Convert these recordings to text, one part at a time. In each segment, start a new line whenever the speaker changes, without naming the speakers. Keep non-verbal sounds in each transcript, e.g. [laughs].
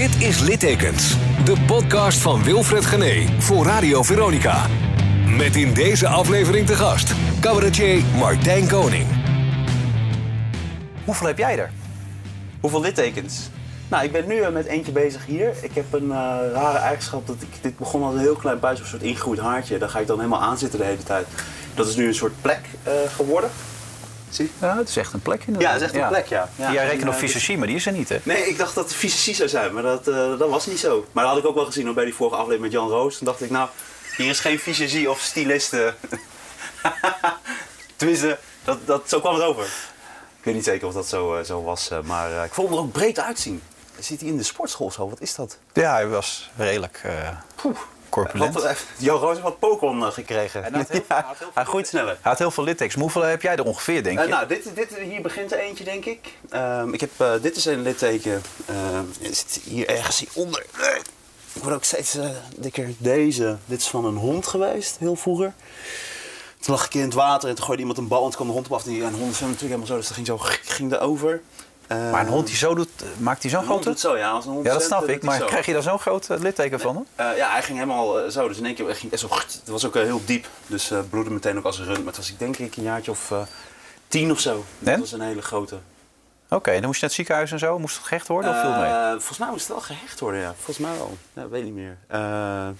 Dit is Littekens, de podcast van Wilfred Gené voor Radio Veronica. Met in deze aflevering te gast cabaretier Martijn Koning.
Hoeveel heb jij er?
Hoeveel littekens? Nou, ik ben nu eh, met eentje bezig hier. Ik heb een eh, rare eigenschap dat ik... Dit begon als een heel klein buis, een soort ingegroeid haartje. Daar ga ik dan helemaal aan zitten de hele tijd. Dat is nu een soort plek eh, geworden. Zie
Ja, het is echt een plek
Ja,
inderdaad.
het is echt een plek, ja. ja
jij
en,
rekent op
eh,
fysiologie, maar die is er niet, hè?
Nee, ik dacht dat het fysici zou zijn, maar dat, eh, dat was niet zo. Maar dat had ik ook wel gezien hoor, bij die vorige aflevering met Jan Roos. Toen dacht ik, nou, hier is geen fysiologie of styliste. [laughs] Tenminste, dat, dat, zo kwam het over. Ik weet niet zeker of dat zo, eh, zo was, eh, maar eh, ik vond hem er ook breed uitzien. Zit hij in de sportschool zo? Wat is dat?
Ja, hij was redelijk eh corpulent.
Wat, eh, Jan Roos heeft wat Pokémon eh, gekregen.
En hij had heel-
Ja,
hij had heel veel
hij [laughs] groeit sneller.
Hij had heel veel littekens. Hoeveel heb jij er ongeveer, denk je?
Eh, nou, dit, dit, hier begint er eentje, denk ik. Ehm, ik heb, eh, dit is een litteken. Ehm, het zit hier ergens hieronder. Ik word ook steeds dikker. Deze, dit is van een hond geweest, heel vroeger. Toen lag ik in het water en toen gooide iemand een bal en toen kwam de hond op af. En die- en hond zwemmen natuurlijk helemaal zo, dus dat ging zo ging erover. Uh,
maar een hond die zo doet, eh, maakt hij zo'n grote?
doet zo, ja. Als een hond
Ja, dat snap ik. Maar
zo.
krijg je daar zo'n groot eh, litteken van?
Eh, ja, hij ging helemaal eh, zo. Dus in één keer ging hij echt zo. Het was ook eh, heel diep. Dus eh bloedde meteen ook als een rund. Maar het was ik denk ik een jaartje of eh, tien of zo. Dat
En?
was een hele grote.
Oké, dan moest je naar het ziekenhuis en zo. Moest het gehecht worden of viel het mee?
Eh, volgens mij moest het wel gehecht worden, ja. Volgens mij wel. Ja, weet niet meer. Eh,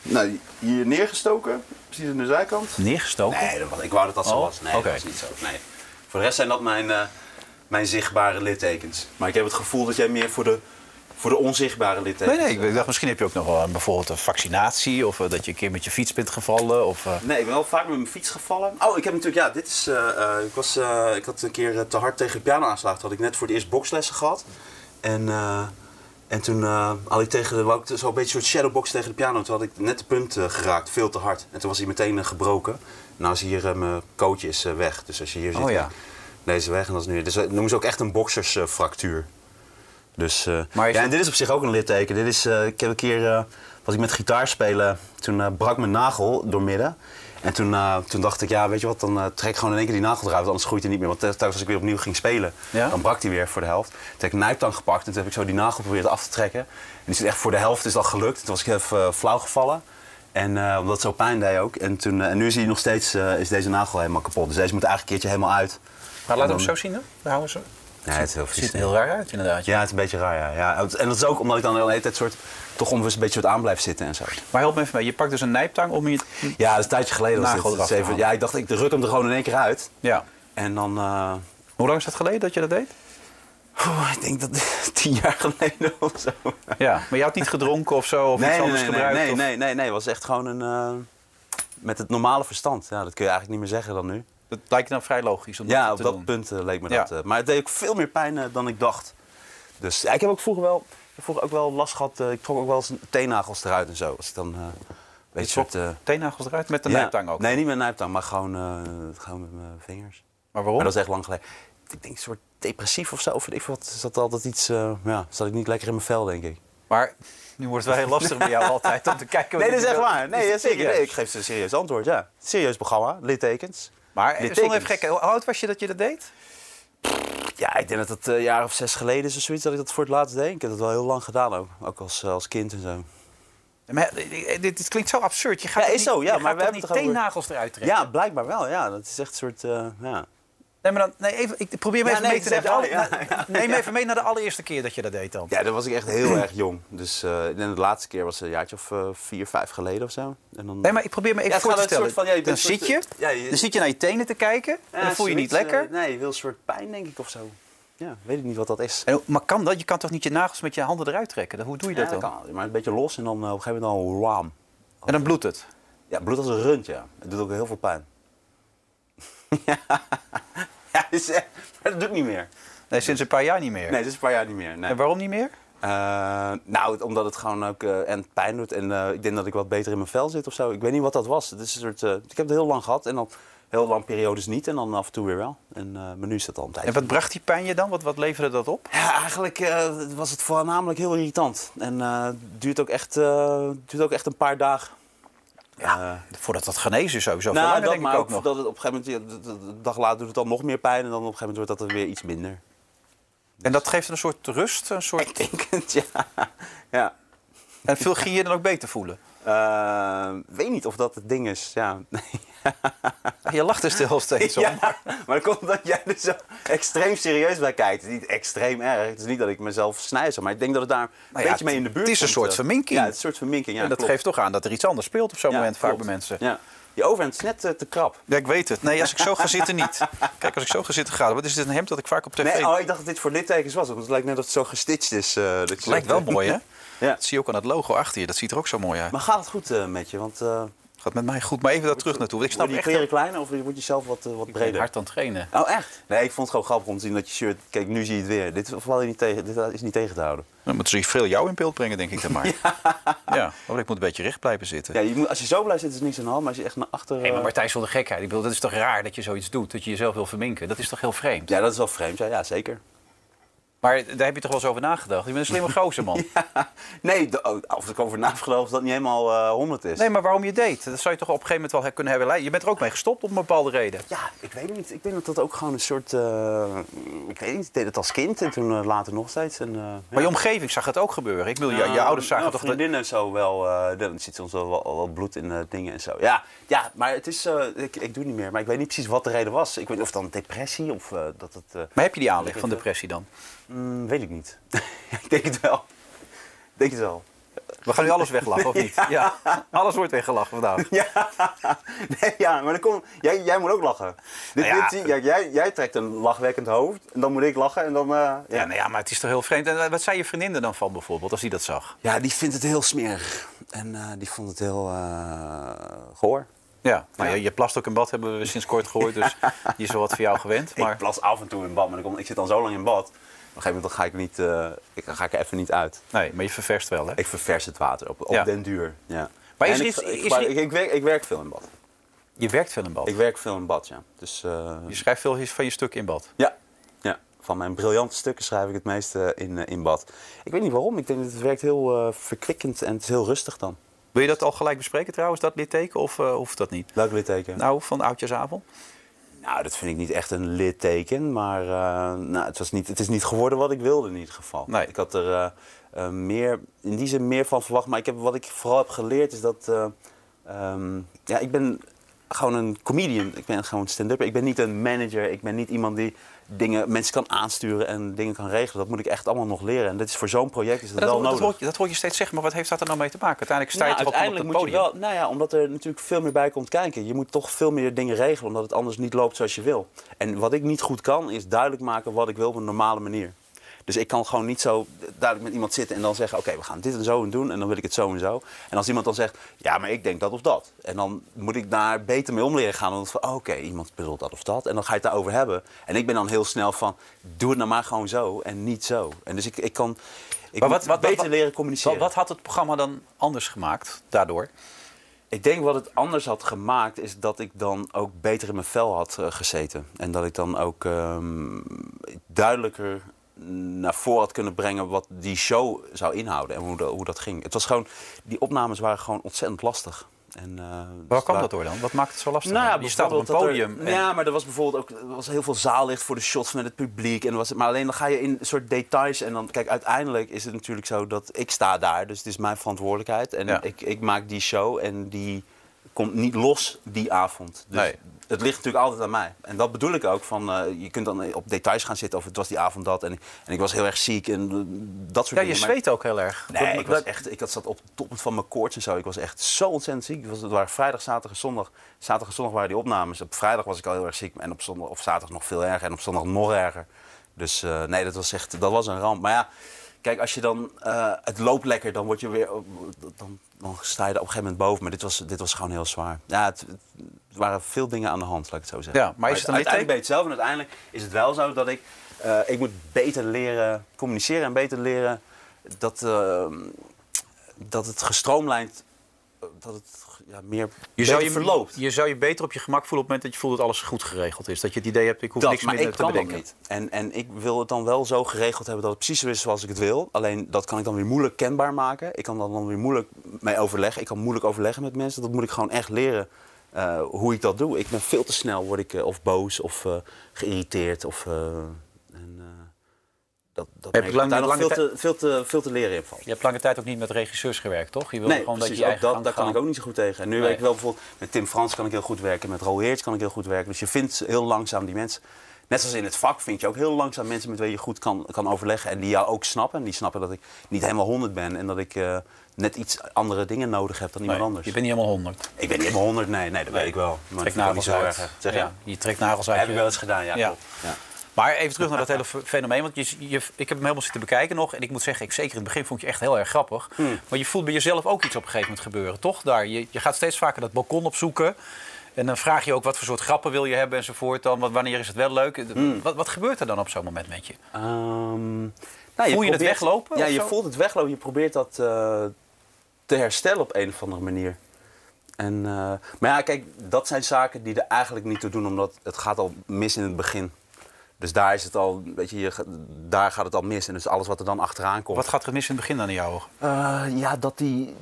nou, hier neergestoken. Precies aan de zijkant.
Neergestoken?
Nee, dat was, ik wou dat dat zo
Oh,
was. Nee, dat was niet zo. Nee. Voor de rest zijn dat mijn, eh, mijn zichtbare littekens. Maar ik heb het gevoel dat jij meer voor de, voor de onzichtbare littekens...
Nee, nee, ik dacht misschien heb je ook nog wel een, bijvoorbeeld een vaccinatie... of eh, dat je een keer met je fiets bent gevallen. Of, eh,
Nee, ik ben wel vaak met mijn fiets gevallen. Oh, ik heb natuurlijk, ja, dit is. eh, eh, ik, was, eh, ik had een keer eh, te hard tegen de piano aangeslagen. Toen had ik net voor het eerst bokslessen gehad. En, eh, en toen eh, had ik tegen de, wou ik zo een beetje een soort shadowbox tegen de piano. Toen had ik net de punt eh, geraakt, veel te hard. En toen was hij meteen eh, gebroken. Nou is hier eh, mijn coach is eh, weg. Dus als je hier zit,
Oh ja.
Deze weg en dat is nu. Dus dat noemen ze ook echt een boksersfractuur. Dus, eh,
Maar
ja, en dit is op zich ook een litteken. Dit is, eh, ik heb een keer, eh, was ik met gitaar spelen, toen eh, brak mijn nagel doormidden. En toen, eh, toen dacht ik, ja, weet je wat, dan eh, trek ik gewoon in één keer die nagel eruit, want anders groeit hij niet meer. Want telkens als ik weer opnieuw ging spelen,
Ja?
dan brak hij weer voor de helft. Toen heb ik een nijptang gepakt en toen heb ik zo die nagel geprobeerd af te trekken. En die zit echt voor de helft, is dat gelukt. Toen was ik even eh, flauw gevallen. En eh, omdat het zo pijn deed ook. En, toen, eh, en nu is, hij nog steeds, eh, is deze nagel helemaal kapot. Dus deze moet eigenlijk een keertje helemaal uit.
Maar laat
dan-
hem zo zien, hè? Daar houden ze.
Ja, het heel
Ziet er heel raar uit, inderdaad.
Ja, het is een beetje raar, ja. ja. En dat is ook omdat ik dan de hele tijd soort, toch onbewust een beetje soort aan blijf zitten en zo.
Maar help me even mee. Je pakt dus een nijptang om je...
Ja, dat is een tijdje geleden. Was dit. is even- ja, ik dacht, ik ruk hem er gewoon in één keer uit.
Ja.
En dan, eh,
Hoe lang is dat geleden dat je dat deed?
oeh, ik denk dat [laughs] tien jaar geleden of zo.
Ja, maar je had niet gedronken of zo, of iets anders
nee,
gebruikt?
nee,
of-
nee, nee, nee. Het was echt gewoon een, eh, met het normale verstand. Ja, dat kun je eigenlijk niet meer zeggen dan nu.
Dat lijkt dan vrij logisch om dat
Ja, op dat punt eh, leek me
Ja.
dat. eh, maar het deed ook veel meer pijn eh, dan ik dacht. Dus ja, ik heb ook vroeger wel, vroeger ook wel last gehad. eh, ik trok ook wel eens teennagels eruit en zo. Als ik dan, weet je, soort... eh,
Teennagels eruit met de
ja.
nijptang ook?
Nee, niet met een nijptang, maar gewoon, gewoon met mijn vingers.
Maar waarom?
Maar dat is echt lang geleden. Ik denk een soort depressief of zo. Of ik wat. Is dat altijd iets... ja, zat ik niet lekker in mijn vel, denk ik.
Maar nu wordt het wel heel lastig bij jou [laughs] altijd om te kijken...
Nee, dat is echt waar. Nee, ja, zeker. Nee, ik geef ze een serieus antwoord, ja. Serieus programma, littekens.
Maar zonder even gek, hoe oud was je dat je dat deed?
Ja, ik denk dat het eh, een jaar of zes geleden is of zoiets dat ik dat voor het laatst deed. Ik heb dat wel heel lang gedaan ook. Ook als, eh, als kind en zo.
Maar, dit, dit klinkt zo absurd. Je gaat
Ja, is
niet,
zo, ja, maar we hebben
teennagels eruit trekken?
Ja, blijkbaar wel. Ja, dat is echt een soort... eh, ja.
Nee, maar dan, nee, even, ik probeer me
Ja,
even
nee,
mee te
zeg
nemen.
ja,
Alle-
ja, ja,
Neem me even mee naar de allereerste keer dat je dat deed dan.
ja, dan was ik echt heel erg jong. Dus eh, ik denk de laatste keer was een jaartje of eh, vier, vijf geleden of zo. En dan...
Nee, maar ik probeer me even
Ja,
voor te stellen.
van, ja,
dan zit je,
ja, je-
dan zit je naar je tenen te kijken. en
Ja,
dan voel je je niet lekker.
eh, nee, heel een soort pijn denk ik of zo. Ja, weet ik niet wat dat is.
En, maar kan dat? Je kan toch niet je nagels met je handen eruit trekken? Hoe doe je dat
Ja,
dan?
kan, maar een beetje los en dan eh, op een gegeven moment dan wam.
En dan bloedt het.
Ja, bloed als een rund, ja. Het doet ook heel veel pijn. [laughs] ja, [laughs] ja maar dat doet niet meer.
Nee, sinds een paar jaar niet meer.
Nee, is een paar jaar niet meer. Nee.
En waarom niet meer?
Eh, nou, omdat het gewoon ook eh, en pijn doet. En eh, ik denk dat ik wat beter in mijn vel zit of zo. Ik weet niet wat dat was. Het is een soort, ik heb het heel lang gehad en dan heel lang periodes niet. En dan af en toe weer wel. En, maar nu is dat al een.
En wat bracht die pijn je dan? Wat, wat leverde dat op?
Ja, eigenlijk was het voornamelijk heel irritant. En het duurt ook, echt, duurt ook echt een paar dagen.
Ja, voordat dat genezen is sowieso.
nou,
veel
dat,
denk
maar
ik
ook
nog.
dat het op een gegeven moment, de, dag later doet het dan nog meer pijn. En dan op een gegeven moment wordt dat er weer iets minder.
En dat geeft een soort rust, een soort...
Ik denk het, ja. [laughs] ja.
En veel ging je dan ook beter voelen?
Uh, weet niet of dat het ding is, ja. [laughs] [laughs]
Je lacht er stil [laughs] steeds om.
ja, maar dat komt omdat jij er zo extreem serieus bij kijkt. Het is niet extreem erg. Het is niet dat ik mezelf snijzel, maar ik denk dat het daar een
Nou ja,
beetje mee in de buurt
het is een soort
eh.
verminking.
Ja, het is een soort verminking, ja.
en dat
klopt.
geeft toch aan dat er iets anders speelt op zo'n
Ja,
moment vaak bij mensen.
Ja. Je overhemd is net eh, te krap.
Ja, ik weet het. Nee, als ik zo ga zitten niet. [laughs] Kijk, als ik zo ga zitten ga, wat is dit een hemd dat ik vaak op tv...
Nee, oh, ik dacht dat dit voor littekens was. Want het lijkt net dat het zo gestitcht is. eh, dat
Het lijkt wel mooi, hè?
Ja.
Dat zie je ook aan het logo achter je. Dat ziet er ook zo mooi uit.
Maar gaat het goed eh, met je? Want eh
Gaat met mij goed. Maar even daar terug naartoe. want Ik snap
je kleren kleiner of word je zelf wat, eh, wat
Ik ben
breder?
hard aan het trainen.
Oh, echt? Nee, ik vond het gewoon grappig om te zien dat je shirt... Kijk, nu zie je het weer. Dit, val je niet tegen, dit is niet tegen te houden.
Dan moeten ze veel jou in beeld brengen, denk ik dan maar. [laughs] Ja, want ik moet een beetje recht blijven zitten.
Ja, je moet, als je zo blijft zitten is niks aan de hand. Maar als je echt naar achter...
Nee, maar
eh,
Martijn is wel de gekheid. Ik bedoel, dat is toch raar dat je zoiets doet, dat je jezelf wil verminken. Dat is toch heel vreemd.
Ja, dat is wel vreemd. Ja, ja zeker.
Maar daar heb je toch wel eens over nagedacht? Je bent een slimme [laughs] gozer, man.
Nee, oh, als ik over of dat niet helemaal eh 100 is.
Nee, maar waarom je deed? Dat zou je toch op een gegeven moment wel kunnen hebben. Je bent er ook mee gestopt op een bepaalde reden.
Ja, ik weet niet. Ik denk dat dat ook gewoon een soort... eh, ik weet niet, ik deed het als kind en toen eh, later nog steeds. En,
Maar je omgeving zag het ook gebeuren. Ik bedoel, je, je ouders zagen
nou,
toch...
Vriendinnen en zo wel. dan zit soms wel wat, wat bloed in dingen en zo. Ja, ja maar het is... ik, ik doe niet meer. Maar ik weet niet precies wat de reden was. Ik weet of dan depressie of dat het...
Maar heb je die aanleg van depressie dan?
Mm, weet ik niet. [laughs] ik denk het wel. Ik denk het wel.
We gaan nu alles weglachen, of niet? [laughs] Ja. Alles wordt weggelachen vandaag.
Ja, [laughs] nee, ja maar dan kom, jij, jij moet ook lachen. Dit,
Nou ja.
dit, zie- ja, jij, jij trekt een lachwekkend hoofd en dan moet ik lachen en dan... eh, ja.
Ja, nou ja, maar het is toch heel vreemd. En eh, wat zei je vriendin er dan van bijvoorbeeld, als die dat zag?
Ja, die vindt het heel smerig. En eh, die vond het heel eh goor.
Ja,
Ja.
Je, je plast ook in bad, hebben we sinds kort gehoord. Dus [laughs] die is wel wat voor jou gewend.
Ik
Maar
plas af en toe in bad, maar dan kom, ik zit al zo lang in bad. Op een gegeven moment dan ga ik, niet, eh, ik, dan ga ik er even niet uit.
nee, maar je ververst wel, hè?
Ik ververs het water op, op
Ja.
den duur. Ja.
Maar is
ik,
iets-
ik,
is er-
ik, ik werk, ik werk veel in bad.
Je werkt veel in bad.
Ik werk veel in bad, ja. Dus, eh,
Je schrijft veel van je stuk in bad.
ja. ja. Van mijn briljante stukken schrijf ik het meeste in, eh, in bad. Ik weet niet waarom. Ik denk dat het werkt heel eh, verkwikkend en het is heel rustig dan.
Wil je dat al gelijk bespreken trouwens, dat litteken? Of eh, hoeft dat niet?
Welk litteken?
Nou, van Oudjaarsavond?
Nou, dat vind ik niet echt een litteken, maar eh, nou, het, was niet, het is niet geworden wat ik wilde in ieder geval.
Nee.
Ik had er eh, meer, in die zin meer van verwacht, maar ik heb, wat ik vooral heb geleerd is dat... eh, ehm, ja, ik ben gewoon een comedian, ik ben gewoon stand-up. Ik ben niet een manager, ik ben niet iemand die dingen, mensen kan aansturen en dingen kan regelen. Dat moet ik echt allemaal nog leren en dit is voor zo'n project is dat,
Dat,
wel
hoor- dat,
nodig.
hoor je, dat hoor je steeds zeggen, maar wat heeft dat er nou mee te maken? Uiteindelijk sta je
Nou,
ook gewoon op het
uiteindelijk
podium?
moet je wel, nou ja, omdat er natuurlijk veel meer bij komt kijken. Je moet toch veel meer dingen regelen, omdat het anders niet loopt zoals je wil. En wat ik niet goed kan, is duidelijk maken wat ik wil op een normale manier. Dus ik kan gewoon niet zo duidelijk met iemand zitten en dan zeggen: Oké, we gaan dit en zo en doen en dan wil ik het zo en zo. En als iemand dan zegt: Ja, maar ik denk dat of dat. En dan moet ik daar beter mee om leren gaan. Van: Oké, iemand bedoelt dat of dat. En dan ga je het daarover hebben. En ik ben dan heel snel van: Doe het nou maar gewoon zo en niet zo. En dus ik, ik kan ik
Maar wat- wat-
beter
wat-
leren communiceren.
Wat, wat had het programma dan anders gemaakt daardoor?
Ik denk wat het anders had gemaakt, is dat ik dan ook beter in mijn vel had eh, gezeten. En dat ik dan ook ehm, duidelijker naar voren had kunnen brengen wat die show zou inhouden en hoe, dat- hoe dat ging. Het was gewoon, die opnames waren gewoon ontzettend lastig. En, eh,
Waar
dus
kwam dat door dan? Wat maakt het zo lastig?
nou ja,
je staat op een
er-
podium. en-
Ja, maar er was bijvoorbeeld ook er was heel veel zaallicht voor de shots met het publiek. En was, maar alleen dan ga je in soort details. En dan, kijk, uiteindelijk is het natuurlijk zo dat ik sta daar. Dus het is mijn verantwoordelijkheid. En
Ja.
ik, ik maak die show en die komt niet los die avond. Dus
Nee.
het ligt natuurlijk altijd aan mij. En dat bedoel ik ook. Van, eh, je kunt dan op details gaan zitten of het was die avond dat. En, en ik was heel erg ziek en eh, dat soort
ja, je
dingen.
Zweet ook heel erg.
Nee,
Dat-
ik was echt, ik had zat op het toppunt van mijn koorts en zo. Ik was echt zo ontzettend ziek. Het, was, het waren vrijdag, zaterdag en zondag. Zaterdag en zondag waren die opnames. Op vrijdag was ik al heel erg ziek. En op zondag of zaterdag nog veel erger. En op zondag nog erger. Dus eh, nee, dat was echt, dat was een ramp. Maar ja, kijk, als je dan, eh, het loopt lekker, dan word je weer, dan, dan sta je er op een gegeven moment boven. Maar dit was, dit was gewoon heel zwaar. Ja, het, het waren veel dingen aan de hand, laat ik het zo zeggen.
Ja, maar is het een
uiteindelijk het zelf. En uiteindelijk is het wel zo dat ik, eh, ik moet beter leren communiceren en beter leren dat, eh, dat het gestroomlijnd, eh, dat het ja, meer
Je zou je,
verloopt.
je zou je beter op je gemak voelen op het moment dat je voelt dat alles goed geregeld is. Dat je het idee hebt, ik hoef
Dat,
niks meer
ik
te
kan dat
bedenken.
niet. En, en ik wil het dan wel zo geregeld hebben dat het precies zo is zoals ik het wil. Alleen dat kan ik dan weer moeilijk kenbaar maken. Ik kan dan, dan weer moeilijk mee overleggen. Ik kan moeilijk overleggen met mensen. Dat moet ik gewoon echt leren eh, hoe ik dat doe. Ik ben veel te snel, word ik eh, of boos of eh, geïrriteerd. Of, dat, merk ik
lang-
daar nog veel te, veel, te, veel te leren in valt.
Je hebt lange tijd ook niet met regisseurs gewerkt, toch? Je wilde
Nee,
gewoon
precies,
dat je
ook dat, daar kan ik ook niet zo goed tegen. En nu
Nee.
werk ik wel bijvoorbeeld met Tim Frans kan ik heel goed werken, met Roel Heerts kan ik heel goed werken. Dus je vindt heel langzaam die mensen. Net zoals in het vak vind je ook heel langzaam mensen met wie je goed kan, kan overleggen. En die jou ook snappen. En die snappen dat ik niet helemaal honderd ben. En dat ik eh, net iets andere dingen nodig heb dan iemand anders.
Je bent niet helemaal honderd.
Ik ben niet helemaal honderd, nee, nee, dat weet ik wel. Maar
Trek nagels
ook niet zo
uit.
erg. Zeg je?
ja, je trekt nagels uit.
heb ik
je-
wel eens gedaan, ja.
Ja. Maar even terug naar dat hele fe- fenomeen. Want je, je, ik heb hem helemaal zitten bekijken nog. En ik moet zeggen, ik, zeker in het begin vond je echt heel erg grappig.
Hmm.
Maar je voelt bij jezelf ook iets op een gegeven moment gebeuren, toch? Daar, je, je gaat steeds vaker dat balkon opzoeken. En dan vraag je ook wat voor soort grappen wil je hebben enzovoort. Dan, wat- wanneer is het wel leuk?
Hmm.
Wat, wat gebeurt er dan op zo'n moment met je?
Ehm, nou,
Voel je het
probeert-
weglopen
Ja, je voelt het weglopen. Je probeert dat eh, te herstellen op een of andere manier. En, eh, maar ja, kijk, dat zijn zaken die er eigenlijk niet toe doen, omdat het gaat al mis in het begin. Dus daar is het al, weet je, daar gaat het al mis. En dus alles wat er dan achteraan komt.
Wat gaat er mis in het begin dan in ogen?
Eh, ja, dat die,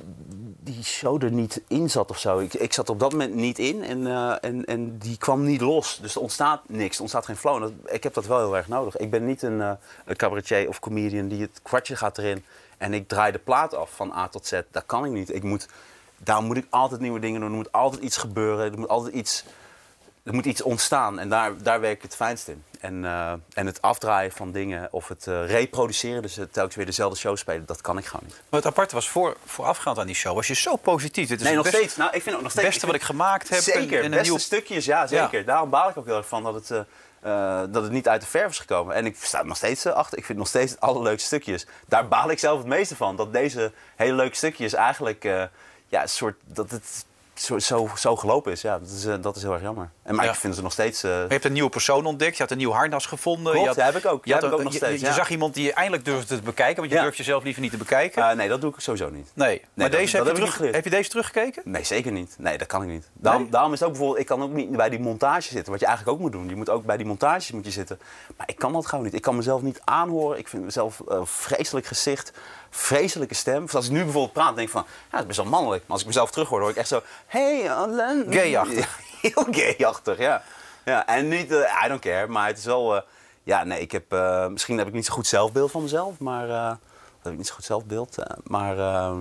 die show er niet in zat of zo. Ik, ik zat op dat moment niet in en, eh, en, en die kwam niet los. Dus er ontstaat niks, er ontstaat geen flow. Dat- ik heb dat wel heel erg nodig. Ik ben niet een, een cabaretier of comedian die het kwartje gaat erin en ik draai de plaat af van A tot Z. Dat kan ik niet. Ik moet, daar moet ik altijd nieuwe dingen doen. Er moet altijd iets gebeuren. Er moet altijd iets, er moet iets ontstaan. En daar, daar werk ik het fijnst in. En, eh, en het afdraaien van dingen of het eh, reproduceren, dus het telkens weer dezelfde show spelen, dat kan ik gewoon niet.
Maar het aparte was, voor, voorafgaand aan die show was je zo positief. Dit is
Nee,
het
nog
best-
steeds. Nou, ik vind ook nog
het
steeds.
beste wat ik gemaakt heb.
Zeker,
en,
beste
nieuw...
stukjes, ja, zeker. Daarom baal ik ook heel erg van dat het, eh, dat het niet uit de verf is gekomen. En ik sta er nog steeds achter. Ik vind nog steeds het allerleukste stukjes. Daar baal ik zelf het meeste van. Dat deze hele leuke stukjes eigenlijk, ja, een soort, dat het zo, zo, zo gelopen is. Ja, dat is, eh, dat is heel erg jammer. En, maar
Ja.
ik vind ze nog steeds... eh,
Je hebt een nieuwe persoon ontdekt, je had een nieuw harnas gevonden.
Klopt,
je had,
ja, heb ik ook.
Je, had een-
ook nog
je-
steeds,
je zag iemand die je eindelijk durfde te bekijken, want je durft jezelf liever niet te bekijken.
eh, nee, dat doe ik sowieso niet.
nee, maar
dat-
deze
dat
heb, je
heb
terug, je deze teruggekeken?
Nee, zeker niet. Nee, dat kan ik niet. Daarom,
Nee?
daarom is het ook bijvoorbeeld, ik kan ook niet bij die montage zitten, wat je eigenlijk ook moet doen. Je moet ook bij die montages moet je zitten. Maar ik kan dat gewoon niet. Ik kan mezelf niet aanhoren. Ik vind mezelf eh, vreselijk gezicht, vreselijke stem. Als ik nu bijvoorbeeld praat, denk ik van, ja, dat is best wel mannelijk. Maar als ik mezelf terug hoor, hoor ik echt zo, hey, Alain.
Gayachtig. [laughs]
Heel gayachtig, ja. ja. En niet, eh, I don't care, maar het is wel, eh, ja, nee, ik heb, eh, misschien heb ik niet zo goed zelfbeeld van mezelf, maar, eh, heb ik niet zo goed zelfbeeld. maar, ehm,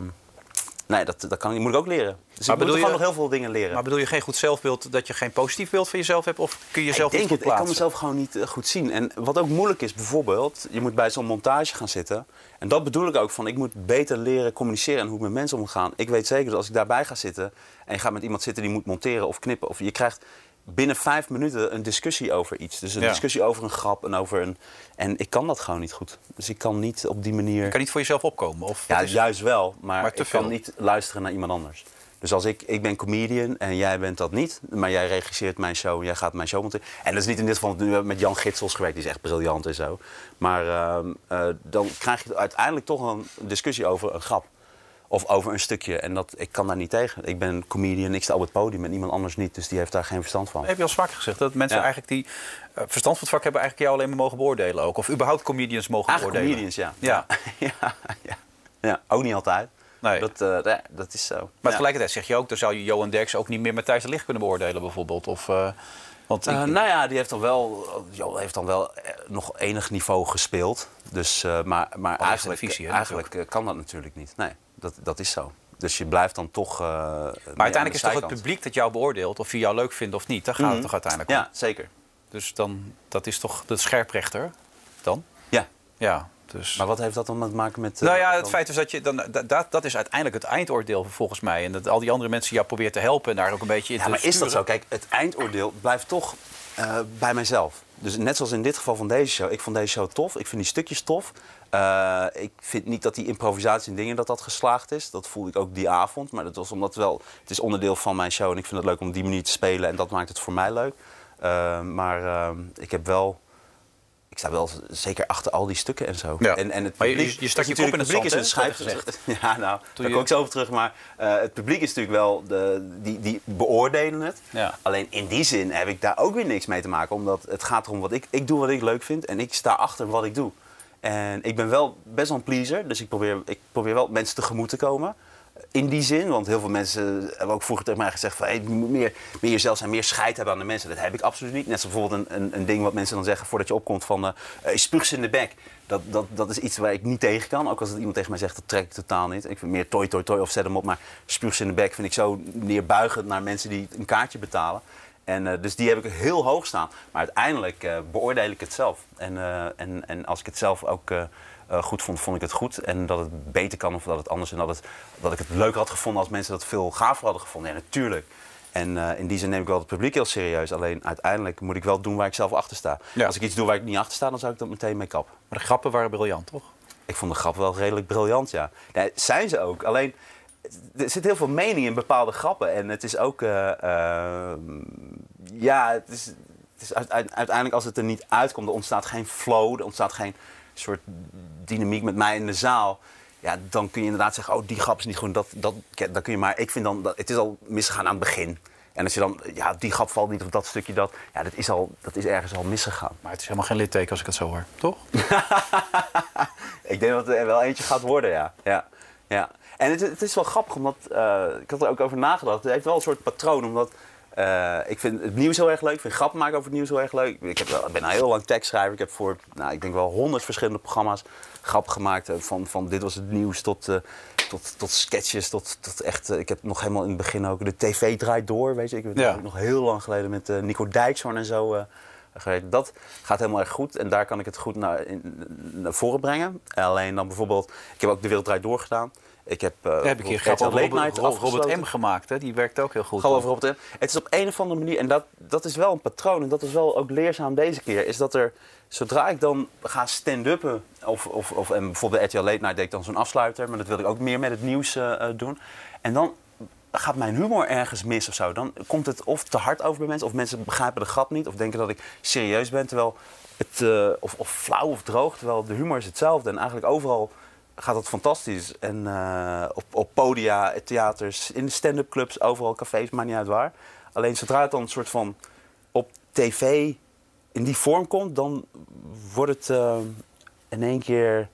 nee, dat, dat kan, moet ik ook leren. Dus
Maar
ik moet
bedoel
gewoon nog heel veel dingen leren.
Maar bedoel je geen goed zelfbeeld, dat je geen positief beeld van jezelf hebt? Of kun je jezelf
ik
niet
denk
goed
het, ik kan
plaatsen?
mezelf gewoon niet goed zien. En wat ook moeilijk is, bijvoorbeeld, je moet bij zo'n montage gaan zitten. En dat bedoel ik ook van, ik moet beter leren communiceren en hoe ik met mensen omgaan. Ik weet zeker dat als ik daarbij ga zitten en je gaat met iemand zitten die moet monteren of knippen, of je krijgt binnen vijf minuten een discussie over iets. Dus een
Ja.
discussie over een grap en over een. En ik kan dat gewoon niet goed. Dus ik kan niet op die manier.
Je kan niet voor jezelf opkomen? Of
Ja,
is-
juist wel, maar,
Maar te
ik kan niet luisteren naar iemand anders. Dus als ik, ik ben comedian en jij bent dat niet, maar jij regisseert mijn show en jij gaat mijn show monteren. En dat is niet in dit geval, nu hebben we met Jan Gitsels gewerkt, die is echt briljant en zo. Maar ehm, eh, dan krijg je uiteindelijk toch een discussie over een grap. Of over een stukje. En dat, ik kan daar niet tegen. Ik ben een comedian, ik sta op het podium en iemand anders niet. Dus die heeft daar geen verstand van.
heb je al vaker gezegd dat mensen
Ja.
eigenlijk die eh, verstand van het vak hebben, eigenlijk jou alleen maar mogen beoordelen ook? Of überhaupt comedians mogen
Eigenlijk
beoordelen?
comedians, ja.
Ja. [laughs]
ja, ja. ja, ook niet altijd.
Nee.
Dat, eh, ja, dat is zo.
Maar
Ja.
tegelijkertijd zeg je ook, dan zou je Johan Derks ook niet meer Matthijs de Licht kunnen beoordelen bijvoorbeeld. Of, eh, want ik-
Eh, nou ja, die heeft dan wel, Jo heeft dan wel nog enig niveau gespeeld. Dus, maar maar eigenlijk,
hè,
eigenlijk kan dat natuurlijk niet. Nee, dat, dat is zo. Dus je blijft dan toch.
maar
de
uiteindelijk is toch het publiek dat jou beoordeelt, of je jou leuk vindt of niet. Daar gaat
Mhm.
het toch uiteindelijk om.
Ja, zeker.
Dus dan, dat is toch de scherprechter dan?
Ja.
Ja, dus...
Maar wat heeft dat dan te maken met. eh,
nou ja, het
dan-
feit is dat je dan, dat, dat, is uiteindelijk het eindoordeel volgens mij. En dat al die andere mensen jou proberen te helpen en daar ook een beetje in
Ja,
te
maar is dat zo? Kijk, het eindoordeel blijft toch eh, bij mijzelf. Dus net zoals in dit geval van deze show. Ik vond deze show tof. Ik vind die stukjes tof. Eh, ik vind niet dat die improvisatie en dingen dat dat geslaagd is. Dat voelde ik ook die avond. Maar dat was omdat wel... Het is onderdeel van mijn show. En ik vind het leuk om op die manier te spelen. En dat maakt het voor mij leuk. Eh, maar eh, ik heb wel... Ik sta wel zeker achter al die stukken en zo.
Ja.
En, en het
Maar je-
publiek,
je- stak je
is
kop in het
publiek is
zand,
een schijf
Dat werd [laughs]
Ja, nou, daar
je-
kom ik zo over terug. Maar eh, het publiek is natuurlijk wel, de, die, die beoordelen het.
Ja.
Alleen in die zin heb ik daar ook weer niks mee te maken. Omdat het gaat erom wat ik, ik doe wat ik leuk vind. En ik sta achter wat ik doe. En ik ben wel best wel een pleaser. Dus ik probeer, ik probeer wel mensen tegemoet te komen. In die zin, want heel veel mensen hebben ook vroeger tegen mij gezegd van... Je moet meer, meer jezelf zijn, meer scheid hebben aan de mensen. Dat heb ik absoluut niet. Net zoals bijvoorbeeld een, een, een ding wat mensen dan zeggen voordat je opkomt van... eh eh, spuug ze in de bek. Dat, dat, dat is iets waar ik niet tegen kan. Ook als iemand tegen mij zegt, dat trek ik totaal niet. Ik vind meer toi, toi, toi of zet hem op. Maar spuug ze in de bek vind ik zo neerbuigend naar mensen die een kaartje betalen. En, eh, dus die heb ik heel hoog staan. Maar uiteindelijk beoordeel ik het zelf. En, en, en als ik het zelf ook eh, goed vond, vond ik het goed. En dat het beter kan of dat het anders. En dat, het, dat ik het leuker had gevonden als mensen dat veel gaver hadden gevonden. Ja, natuurlijk. En eh, in die zin neem ik wel het publiek heel serieus. Alleen uiteindelijk moet ik wel doen waar ik zelf achter sta.
Ja.
Als ik iets doe waar ik niet achter sta, dan zou ik dat meteen mee kappen.
Maar de grappen waren briljant, toch?
Ik vond de grap wel redelijk briljant, ja. Nee, zijn ze ook. Alleen, er zit heel veel mening in bepaalde grappen. En het is ook... eh, eh, ja, het is, het is uite- uiteindelijk als het er niet uitkomt... er ontstaat geen flow, er ontstaat geen soort dynamiek met mij in de zaal... Ja, dan kun je inderdaad zeggen, oh, die grap is niet goed. Dat, dat, dat kun je maar... Ik vind dan, dat, het is al misgegaan aan het begin. En als je dan, ja, die grap valt niet of dat stukje dat... Ja, dat is, al, dat is ergens al misgegaan.
Maar het is helemaal geen litteken als ik het zo hoor, toch? [laughs]
Ik denk dat er wel eentje gaat worden, ja. ja. ja. En het, het is wel grappig, omdat eh, ik had er ook over nagedacht. Het heeft wel een soort patroon, omdat eh, ik vind het nieuws heel erg leuk. Ik vind grappen maken over het nieuws heel erg leuk. Ik, heb, wel- ik ben al heel lang tekstschrijver. Ik heb voor, nou, ik denk wel honderd verschillende programma's grappen gemaakt. eh, Van, van dit was het nieuws tot, eh, tot, tot sketches, tot, tot echt... eh, ik heb nog helemaal in het begin ook de tv draait door, weet je. Ik heb
Ja.
nog heel lang geleden met Nico Dijkshoorn en zo... Dat gaat helemaal erg goed en daar kan ik het goed naar, in, naar voren brengen. Alleen dan bijvoorbeeld, ik heb ook de Wereld Draait Door gedaan. Ik heb, uh,
heb ik hier grap over Robert, Robert M gemaakt, hè? die werkt ook heel goed.
Gewoon over Robert M. Het is op een of andere manier, en dat, dat is wel een patroon, en dat is wel ook leerzaam deze keer, is dat er, zodra ik dan ga stand-uppen, of, of, of en bijvoorbeeld bij RTL Late Night deed ik dan zo'n afsluiter, maar dat wil ik ook meer met het nieuws eh, eh, doen. En dan gaat mijn humor ergens mis of zo. Dan komt het of te hard over bij mensen, of mensen begrijpen de grap niet, of denken dat ik serieus ben, terwijl het, of, of flauw of droog, terwijl de humor is hetzelfde. En eigenlijk overal gaat dat fantastisch. En eh, op, op podia, theaters, in de stand-up clubs, overal cafés, maakt niet uit waar. Alleen zodra het dan een soort van op tv in die vorm komt, dan wordt het eh, in één keer.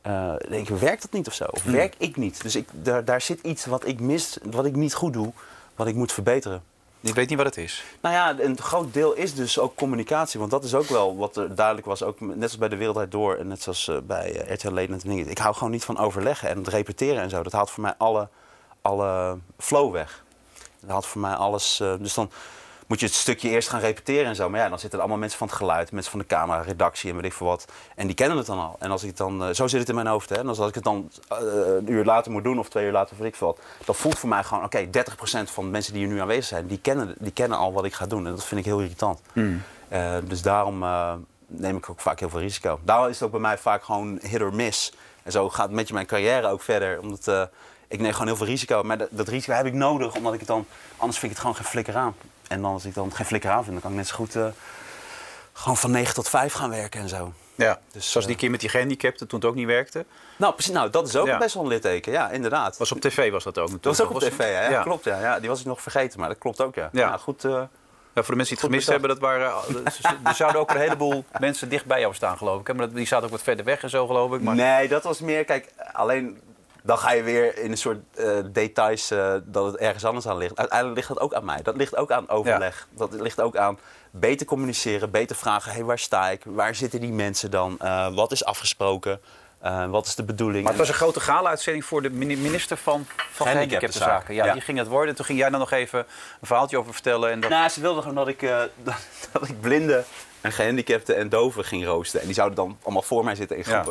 eh, in één keer werkt dat niet of zo. Of werk ik niet. Dus ik, daar, daar zit iets wat ik mis, wat ik niet goed doe, wat ik moet verbeteren.
Je weet niet wat het is.
Nou ja, een groot deel is dus ook communicatie. Want dat is ook wel wat er duidelijk was. Ook net zoals bij de Wereldrijd Door en net zoals eh, bij eh, RTL Night en dingen. Ik hou gewoon niet van overleggen en het repeteren en zo. Dat haalt voor mij alle, alle flow weg. Dat haalt voor mij alles... eh, dus dan moet je het stukje eerst gaan repeteren en zo. Maar ja, dan zitten er allemaal mensen van het geluid, mensen van de camera, redactie en weet ik veel wat. En die kennen het dan al. En als ik het dan, eh, zo zit het in mijn hoofd. Hè. En als ik het dan eh, een uur later moet doen of twee uur later, of weet ik veel wat. Dat voelt voor mij gewoon, oké, 30% van de mensen die hier nu aanwezig zijn, die kennen, die kennen al wat ik ga doen. En dat vind ik heel irritant. Eh, dus daarom neem ik ook vaak heel veel risico. Daarom is het ook bij mij vaak gewoon hit or miss. En zo gaat met je mijn carrière ook verder. Omdat ik neem gewoon heel veel risico. Maar dat, dat risico heb ik nodig, omdat ik het dan... Anders vind ik het gewoon geen flikker aan. En dan als ik dan geen flikker aan vind, dan kan ik net zo goed... eh, gewoon van 9 tot 5 gaan werken en zo.
Ja.
Dus,
Zoals
eh,
die keer met die gehandicapten toen het ook niet werkte.
Nou, precies, nou, dat is ook
Ja.
best wel een litteken. Ja, inderdaad.
Was op tv was dat ook
dat was ook op
Was-
tv? Ja,
Ja.
klopt. Ja, ja, die was ik nog vergeten, maar dat klopt ook, ja.
Ja.
Ja, goed... eh,
Ja, voor de mensen die het gemist hebben, dat waren, er zouden ook een heleboel [laughs] mensen dicht bij jou staan, geloof ik. hè? Maar die zaten ook wat verder weg en zo, geloof ik. Maar...
Nee, dat was meer, kijk, alleen dan ga je weer in een soort eh, details eh, dat het ergens anders aan ligt. Uiteindelijk ligt dat ook aan mij. Dat ligt ook aan overleg. Dat ligt ook aan beter communiceren, beter vragen. Hey, waar sta ik? Waar zitten die mensen dan? Eh, wat is afgesproken? Wat is de bedoeling?
Maar het was een grote gala-uitzending voor de mini- minister van, van
Gehandicaptenzaken.
Ja,
Ja.
die ging het worden. Toen ging jij dan nog even een verhaaltje over vertellen. En dat...
Nou, ze wilden gewoon dat ik, dat, [laughs] dat ik blinden en gehandicapten en doven ging roosten. En die zouden dan allemaal voor mij zitten in
Ja.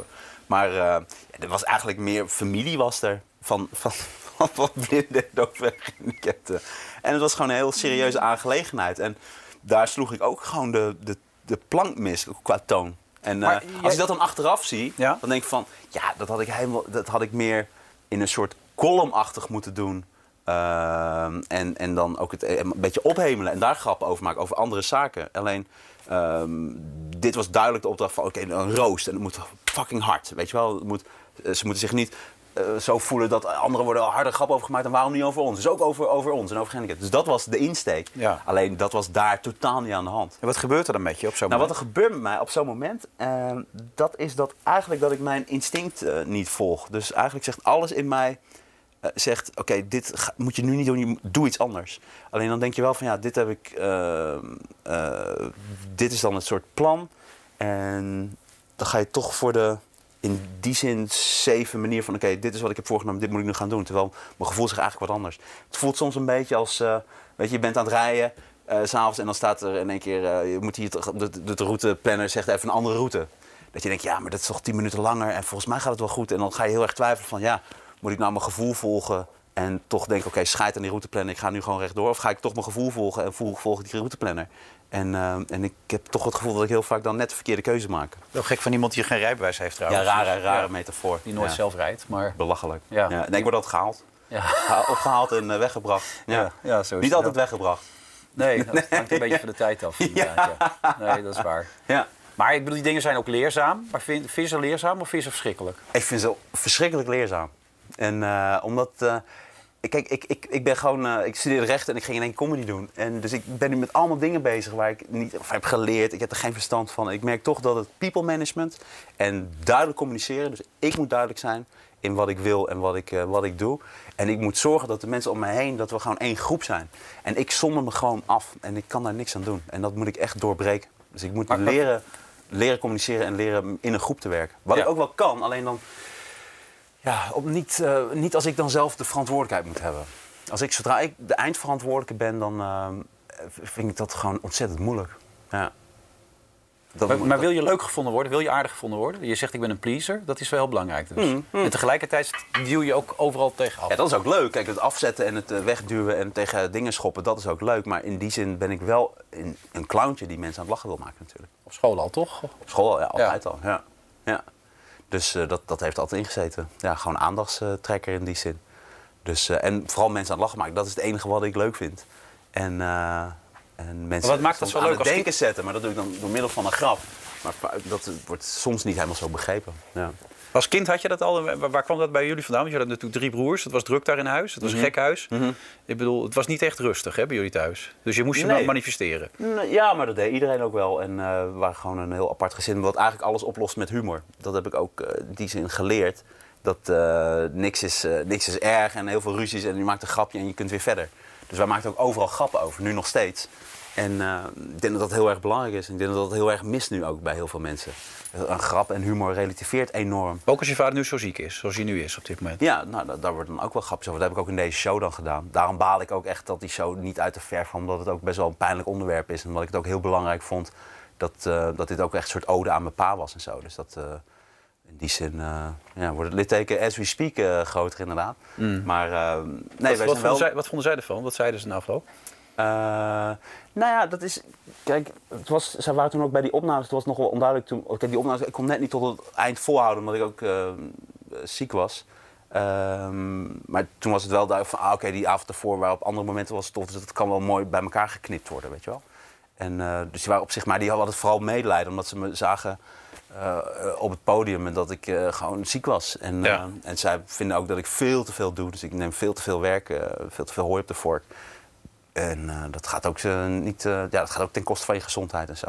Maar eh, er was eigenlijk meer familie was er van, van, van, van blinden en doven en gehandicapten. En het was gewoon een heel serieuze aangelegenheid. En daar sloeg ik ook gewoon de, de, de plank mis qua toon. En eh, als ik dat dan achteraf zie,
Ja?
dan denk ik van... Ja, dat had ik, helemaal, dat had ik meer in een soort columnachtig moeten doen. Ehm, en, en dan ook het eh, een beetje ophemelen en daar grappen over maken, over andere zaken. Alleen, ehm, dit was duidelijk de opdracht van, oké, een roost. En het moet fucking hard, weet je wel. Het moet, eh, ze moeten zich niet eh, zo voelen dat anderen worden al harder grap over gemaakt. En waarom niet over ons? Dus ook over, over ons en over gehandicapten. Dus dat was de insteek.
Ja.
Alleen, dat was daar totaal niet aan de hand.
En wat gebeurt er dan met je op zo'n
Nou, wat er gebeurt met mij op zo'n moment, ehm, dat is dat eigenlijk dat ik mijn instinct eh, niet volg. Dus eigenlijk zegt alles in mij, eh, zegt: Oké, dit moet je nu niet doen, doe iets anders. Alleen dan denk je wel van ja, dit heb ik. eh, eh, dit is dan het soort plan. En dan ga je toch voor de. In die zin zeven manier van oké, dit is wat ik heb voorgenomen, dit moet ik nu gaan doen. Terwijl mijn gevoel zegt eigenlijk wat anders. Het voelt soms een beetje als, weet je, je bent aan het rijden s'avonds en dan staat er in één keer, je moet hier, de, de, de routeplanner zegt even een andere route. Dat je denkt, ja, maar dat is toch tien minuten langer en volgens mij gaat het wel goed. En dan ga je heel erg twijfelen van, ja, moet ik nou mijn gevoel volgen en toch denken, oké, scheid aan die routeplanner, ik ga nu gewoon rechtdoor. Of ga ik toch mijn gevoel volgen en volg, volg die routeplanner. En, eh, en ik heb toch het gevoel dat ik heel vaak dan net de verkeerde keuze maak.
Wel gek van iemand die geen rijbewijs heeft trouwens.
Ja, rare, rare
Ja,
metafoor.
Die nooit
Ja.
zelf rijdt, maar...
Belachelijk.
Ja.
Ja. Nee, ik word altijd gehaald.
Ja.
Ha- Opgehaald en eh, weggebracht. Ja.
Ja, zo is
Niet altijd weggebracht.
Nee, dat [laughs] hangt een beetje van de tijd af. Nee, dat is waar.
Ja.
Maar ik bedoel, die dingen zijn ook leerzaam. Maar vind, vind je ze leerzaam of vind je ze verschrikkelijk?
Ik vind ze verschrikkelijk leerzaam. En eh, omdat... eh, ik- kijk, ik, ik, ik ben gewoon... eh, ik studeerde rechten en ik ging in één comedy doen. En dus ik ben nu met allemaal dingen bezig waar ik niet... Of heb geleerd. Ik heb er geen verstand van. Ik merk toch dat het people management en duidelijk communiceren... Dus ik moet duidelijk zijn in wat ik wil en wat ik, wat ik doe. En ik moet zorgen dat de mensen om me heen... dat we gewoon één groep zijn. En ik zonder me gewoon af. En ik kan daar niks aan doen. En dat moet ik echt doorbreken. Dus ik moet
Maar-
leren, leren communiceren en leren in een groep te werken. Wat
Ja.
ik ook wel kan, alleen dan... Ja, op niet, eh, niet als ik dan zelf de verantwoordelijkheid moet hebben. Als ik, zodra ik de eindverantwoordelijke ben, dan eh, vind ik dat gewoon ontzettend moeilijk. Ja. Dat
Maar, wil je leuk gevonden worden? Wil je aardig gevonden worden? Je zegt ik ben een pleaser. Dat is wel heel belangrijk dus.
Mm,
En tegelijkertijd duw je ook overal tegenaf.
Ja, dat is ook leuk. Kijk, het afzetten en het eh, wegduwen en tegen dingen schoppen, dat is ook leuk. Maar in die zin ben ik wel een, een clowntje die mensen aan het lachen wil maken natuurlijk.
Op school al, toch?
Op school ja, altijd al, ja. ja. Dus eh, dat, dat heeft altijd ingezeten. Ja, gewoon aandachtstrekker in die zin. Dus, eh, en vooral mensen aan het lachen maken, dat is het enige wat ik leuk vind. En, eh, en mensen
wat maakt dat zo
aan
leuk
het
als
denken zetten, maar dat doe ik dan door middel van een grap. Maar dat wordt soms niet helemaal zo begrepen. Ja.
Als kind had je dat al. Waar, waar kwam dat bij jullie vandaan? Want je had natuurlijk drie broers. Het was druk daar in huis. Het was
Mhm.
een gek huis. Ik bedoel, het was niet echt rustig hè, bij jullie thuis. Dus je moest je
Nee.
manifesteren.
Ja, maar dat deed iedereen ook wel. En eh, we waren gewoon een heel apart gezin, wat eigenlijk alles oplost met humor. Dat heb ik ook eh, die zin geleerd. Dat eh, niks, is, niks is erg en heel veel ruzies en je maakt een grapje en je kunt weer verder. Dus wij maakten ook overal grappen over, nu nog steeds. En eh, ik denk dat dat heel erg belangrijk is. En ik denk dat dat heel erg mist nu ook bij heel veel mensen. Een grap en humor relativeert enorm.
Ook als je vader nu zo ziek is, zoals hij nu is op dit moment.
Ja, nou, da- daar wordt dan ook wel grapjes over. Dat heb ik ook in deze show dan gedaan. Daarom baal ik ook echt dat die show niet uit de verf kwam. Omdat het ook best wel een pijnlijk onderwerp is. En omdat ik het ook heel belangrijk vond dat, eh, dat dit ook echt een soort ode aan mijn pa was en zo. Dus dat, eh, in die zin eh, ja, wordt het litteken as we speak groter inderdaad. Maar eh, nee,
wat,
wij
wat,
zijn
vonden
wel...
zij, wat vonden zij ervan? Wat zeiden ze na afloop?
Eh, nou ja, dat is. Kijk, het was, zij waren toen ook bij die opnames. Het was nog wel onduidelijk toen. Kijk, die opnames. Ik kon net niet tot het eind volhouden, omdat ik ook eh, ziek was. Ehm, maar toen was het wel duidelijk van, ah, oké, die avond ervoor, waar op andere momenten was het tof. Dus het kan wel mooi bij elkaar geknipt worden, weet je wel. En, eh, dus die waren op zich, maar die hadden het vooral medelijden, omdat ze me zagen op het podium en dat ik gewoon ziek was. En,
Ja.
en zij vinden ook dat ik veel te veel doe. Dus ik neem veel te veel werk, veel te veel hooi op de vork. En eh, dat, gaat ook, eh, niet, eh, ja, dat gaat ook ten koste van je gezondheid en zo.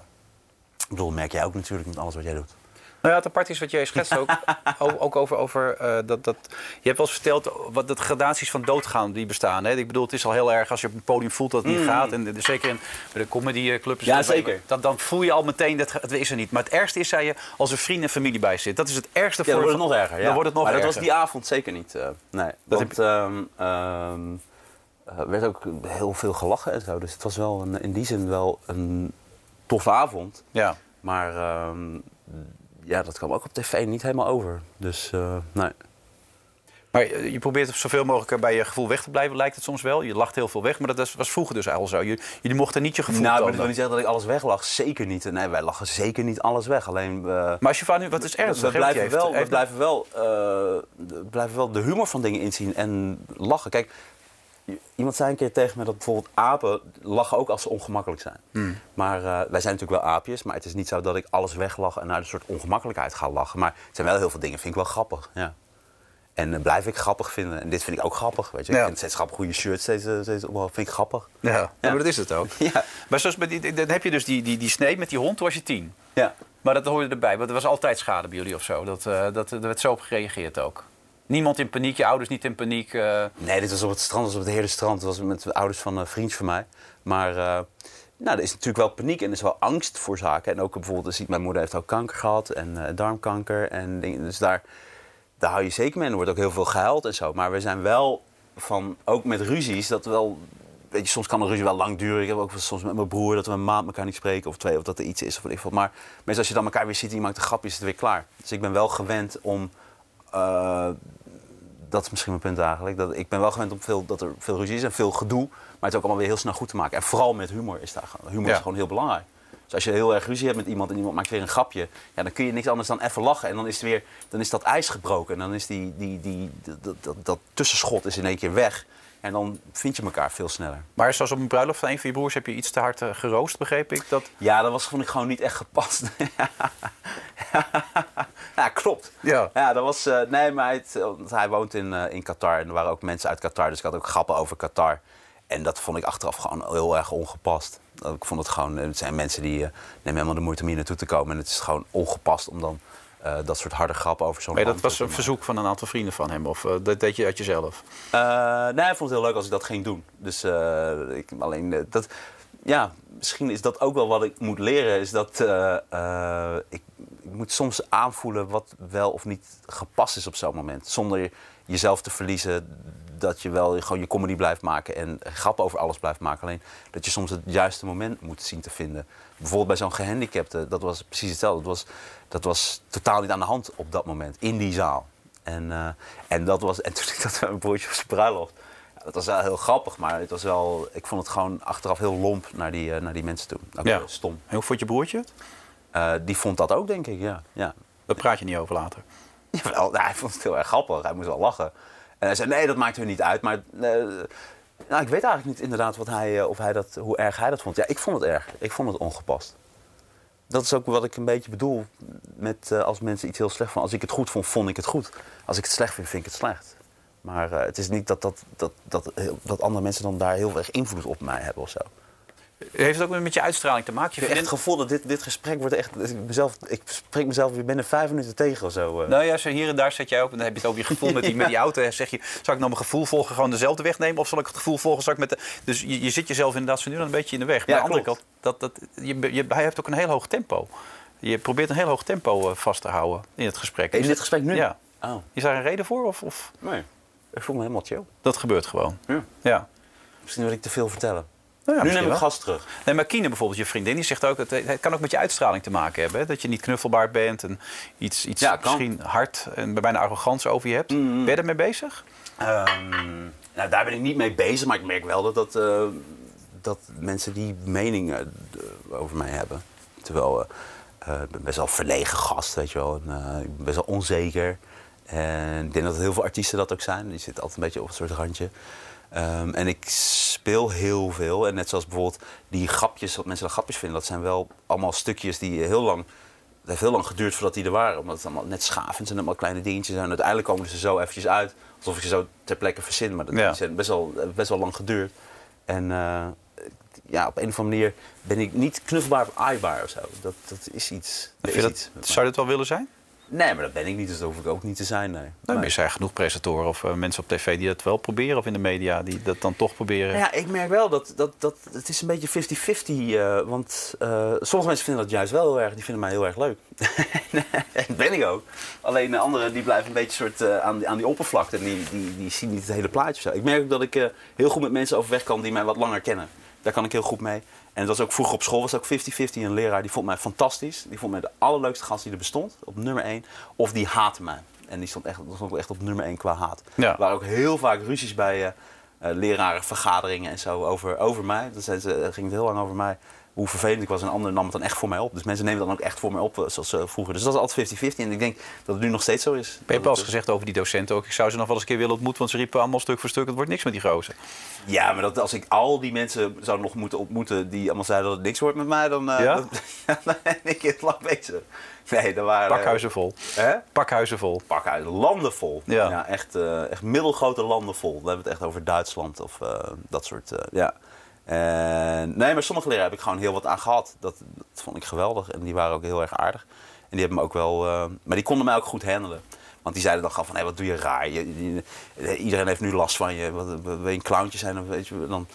Ik bedoel, merk jij ook natuurlijk met alles wat jij doet.
Nou ja, het apart is wat jij schetst ook, [laughs] ook over, over dat, dat... Je hebt wel eens verteld wat de gradaties van doodgaan die bestaan. Hè? Ik bedoel, het is al heel erg als je op een podium voelt dat het niet gaat. En zeker in bij de comedyclub.
Ja, zeker.
Dat, dan voel je al meteen dat het is er niet. Maar het ergste is, zei je, als er vrienden en familie bij zit. Dat is het ergste
Ja, dan
voor...
wordt het nog erger. Ja.
Dan wordt het nog
maar
erger.
dat was die avond zeker niet. nee,
Dat
want ehm, ehm, eh, er werd ook heel veel gelachen en zo. Dus het was wel een, in die zin wel een toffe avond.
Ja.
Maar ehm, ja, dat kwam ook op tv niet helemaal over. Dus eh, nee.
Maar je probeert zoveel mogelijk bij je gevoel weg te blijven, lijkt het soms wel. Je lacht heel veel weg, maar dat was- was vroeger dus al zo. Je- Jullie mochten niet je gevoel
Nou, maar
tonen.
wil niet zeggen dat ik alles weglag. Zeker niet. Nee, wij lachen zeker niet alles weg. Alleen... eh,
Maar als je vader nu, wat is ernstig?
we blijven,
heeft-
wel, we blijven, wel, eh, we blijven wel de humor van dingen inzien en lachen. Kijk, iemand zei een keer tegen me dat bijvoorbeeld apen lachen ook als ze ongemakkelijk zijn.
Hmm.
Maar eh, wij zijn natuurlijk wel aapjes, maar het is niet zo dat ik alles weglach en naar een soort ongemakkelijkheid ga lachen. Maar het zijn wel heel veel dingen, vind ik wel grappig. Ja. En eh, blijf ik grappig vinden. En dit vind ik ook grappig. Weet je.
Ja.
Ik vind steeds grappig, goede shirt steeds, eh, steeds opbouwen, vind ik grappig.
Ja, ja. maar dat is het ook. [laughs]
Ja.
Maar zoals bij die, dan heb je dus die, die, die snee met die hond, toen was je tien.
Ja.
Maar dat hoorde erbij, want er was altijd schade bij jullie of zo. Dat, dat, er werd zo op gereageerd ook. Niemand in paniek, je ouders niet in paniek. eh,
Nee, dit was op het strand, was op het hele strand. Dat was met de ouders van een vriendje van mij. Maar eh, nou, er is natuurlijk wel paniek en er is wel angst voor zaken. En ook bijvoorbeeld, mijn moeder heeft ook kanker gehad en eh, darmkanker. En dingen. Dus daar, daar hou je zeker mee. Er wordt ook heel veel gehuild en zo. Maar we zijn wel van, ook met ruzies, dat wel... Weet je, soms kan een ruzie wel lang duren. Ik heb ook soms met mijn broer dat we een maand elkaar niet spreken of twee, of dat er iets is of wat ik. Maar meestal als je dan elkaar weer ziet en je maakt een grapje, is het weer klaar. Dus ik ben wel gewend om dat is misschien mijn punt eigenlijk. Dat, ik ben wel gewend om veel, dat er veel ruzie is en veel gedoe. Maar het is ook allemaal weer heel snel goed te maken. En vooral met humor is daar gewoon. Humor
Ja.
is gewoon heel belangrijk. Dus als je heel erg ruzie hebt met iemand en iemand maakt weer een grapje, ja, dan kun je niks anders dan even lachen. En dan is, het weer, dan is dat ijs gebroken. En dan is die, die, die, dat, dat, dat tussenschot is in één keer weg. En dan vind je elkaar veel sneller.
Maar zoals op een bruiloft van een van je broers heb je iets te hard eh, geroost, begreep ik. Dat...
Ja, dat was vond ik gewoon niet echt gepast. [laughs] ja, klopt.
Ja.
Ja, dat was. eh, nee, maar het, want hij woont in, eh, in Qatar en er waren ook mensen uit Qatar, dus ik had ook grappen over Qatar. En dat vond ik achteraf gewoon heel erg ongepast. Ik vond het gewoon, het zijn mensen die eh, nemen helemaal de moeite om hier naartoe te komen. En het is gewoon ongepast om dan eh, dat soort harde grappen over zo'n
Maar dat was een verzoek van een aantal vrienden van hem. Of eh, dat deed je uit jezelf?
Eh, nee, hij vond het heel leuk als ik dat ging doen. Dus ik, alleen dat, ja, misschien is dat ook wel wat ik moet leren. Is dat ik, ik moet soms aanvoelen wat wel of niet gepast is op zo'n moment. Zonder jezelf te verliezen. Dat je wel gewoon je comedy blijft maken en grappen over alles blijft maken. Alleen dat je soms het juiste moment moet zien te vinden. Bijvoorbeeld bij zo'n gehandicapte, dat was precies hetzelfde. Dat was, dat was totaal niet aan de hand op dat moment, in die zaal. En, eh, en, dat was, en toen ik dat met mijn broertje op zijn bruiloft. dat was wel heel grappig, maar het was wel, ik vond het gewoon achteraf heel lomp naar die, eh, naar die mensen toe. Ook
Ja.
stom.
En hoe vond je broertje het?
Eh, die vond dat ook, denk ik, ja. ja.
Daar praat je niet over later. [laughs]
Jawel, nou, hij vond het heel erg grappig. Hij moest wel lachen. En hij zei, nee, dat maakt er niet uit. Maar eh, nou, ik weet eigenlijk niet inderdaad wat hij, eh, of hij dat, hoe erg hij dat vond. Ja, ik vond het erg. Ik vond het ongepast. Dat is ook wat ik een beetje bedoel met eh, als mensen iets heel slecht vonden. Als ik het goed vond, vond ik het goed. Als ik het slecht vind, vind ik het slecht. Maar eh, het is niet dat, dat, dat, dat, dat andere mensen dan daar heel erg invloed op mij hebben of zo.
Heeft het ook met je uitstraling te maken? Je
Ik heb echt het gevoel dat dit, dit gesprek wordt echt... Ik, mezelf, ik spreek mezelf weer binnen vijf minuten tegen of zo. eh.
Nou ja, zo hier en daar zet jij op en dan heb je het over je gevoel met die, met die [laughs] auto. En zeg je, zal ik nou mijn gevoel volgen, gewoon dezelfde weg nemen? Of zal ik het gevoel volgen, zal ik met de... Dus je, je zit jezelf inderdaad zo nu dan een beetje in de weg. Maar
Ja,
aan de andere kant, dat, dat, je, je, hij heeft ook een heel hoog tempo. Je probeert een heel hoog tempo eh, vast te houden in het gesprek.
In dit gesprek nu?
Ja.
Oh,
Is daar een reden voor? Of, of
nee. Ik voel me helemaal chill.
dat gebeurt gewoon?
Ja.
Ja.
Misschien wil ik te veel vertellen.
Nou ja,
nu neem ik
wel.
gas terug.
Nee, maar Kine bijvoorbeeld, je vriendin, die zegt ook... Het, het kan ook met je uitstraling te maken hebben. Hè? Dat je niet knuffelbaar bent en iets, iets
Ja,
misschien hard en bijna arrogantie over je hebt. Ben je ermee bezig?
Ehm, nou, daar ben ik niet mee bezig, maar ik merk wel dat, dat, eh, dat mensen die meningen eh, over mij hebben. Terwijl eh, eh, ik ben best wel verlegen gast, weet je wel. En, eh, ik ben best wel onzeker. En ik denk dat heel veel artiesten dat ook zijn. Die zitten altijd een beetje op een soort randje. Ehm, en ik speel heel veel. En net zoals bijvoorbeeld die grapjes, wat mensen dan grapjes vinden, dat zijn wel allemaal stukjes die heel lang. Het heeft heel lang geduurd voordat die er waren. Omdat het allemaal net schafend zijn, allemaal kleine dingetjes. En uiteindelijk komen ze zo eventjes uit. Alsof ik ze zo ter plekke verzin. Maar dat
Ja.
is best wel, best wel lang geduurd. En eh, ja, op een of andere manier ben ik niet knuffelbaar of aaibaar of zo. Dat, dat is iets.
Vind
is iets
dat, zou je dat wel willen zijn?
Nee, maar dat ben ik niet. Dus dat hoef ik ook niet te zijn. Nee.
Nou, er zijn genoeg presentatoren of eh, mensen op tv die dat wel proberen. Of in de media die dat dan toch proberen.
Nou ja, ik merk wel dat, dat, dat het is een beetje 50-50. eh want eh, sommige mensen vinden dat juist wel heel erg. Die vinden mij heel erg leuk. [laughs] dat ben ik ook. Alleen de anderen die blijven een beetje soort, aan, die, aan die oppervlakte. En die, die, die zien niet het hele plaatje. Zo. Ik merk ook dat ik heel goed met mensen overweg kan die mij wat langer kennen. Daar kan ik heel goed mee. En dat was ook vroeger op school was ook 50-50. Een leraar die vond mij fantastisch. Die vond mij de allerleukste gast die er bestond. Op nummer 1. Of die haatte mij. En die stond echt, dat stond echt op nummer 1 qua haat.
Ja.
Er waren ook heel vaak ruzies bij eh, lerarenvergaderingen en zo over, over mij. Dan ze, eh, ging het heel lang over mij. Hoe vervelend ik was. En anderen namen het dan echt voor mij op. Dus mensen nemen het dan ook echt voor mij op, eh, zoals eh, vroeger. Dus dat is altijd 50-50. En ik denk dat het nu nog steeds zo is.
Je hebt eens
het-
gezegd over die docenten ook. Ik zou ze nog wel eens een keer willen ontmoeten. Want ze riepen allemaal stuk voor stuk. Het wordt niks met die gozer.
Ja, maar dat, als ik al die mensen zou nog moeten ontmoeten die allemaal zeiden dat het niks wordt met mij, dan, eh,
Ja? [laughs]
dan ben ik heel lang bezig. Nee, dat waren...
Pakhuizen vol.
Hè?
Pakhuizen vol.
Pakhuis, landen vol.
Ja.
echt, eh, echt middelgrote landen vol. Dan hebben we het echt over Duitsland of dat soort, ja. En, nee, maar sommige leraren heb ik gewoon heel wat aan gehad. Dat, dat vond ik geweldig. En die waren ook heel erg aardig. En die hebben me ook wel... eh, maar die konden mij ook goed handelen. Want die zeiden dan gewoon van, hé, wat doe je raar. Je, je- iedereen heeft nu last van je. Wat, wil je een clowntje zijn? Of weet je, dan,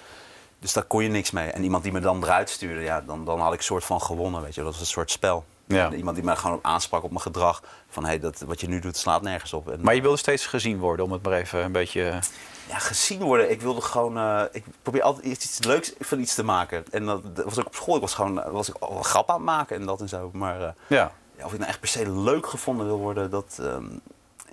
dus daar kon je niks mee. En iemand die me dan eruit stuurde, ja, dan, dan had ik een soort van gewonnen. Weet je. Dat was een soort spel.
Ja.
Iemand die mij gewoon aansprak op mijn gedrag. Van, hé, dat wat je nu doet slaat nergens op. En,
Maar je wilde steeds gezien worden, om het maar even een beetje...
ja, gezien worden. Ik wilde gewoon. eh, ik probeer altijd iets, iets leuks van iets te maken. En dat, dat was ook op school. Ik was gewoon was ik al grap aan het maken en dat en zo. Maar eh,
Ja.
ja, of ik nou echt per se leuk gevonden wil worden, dat, ehm,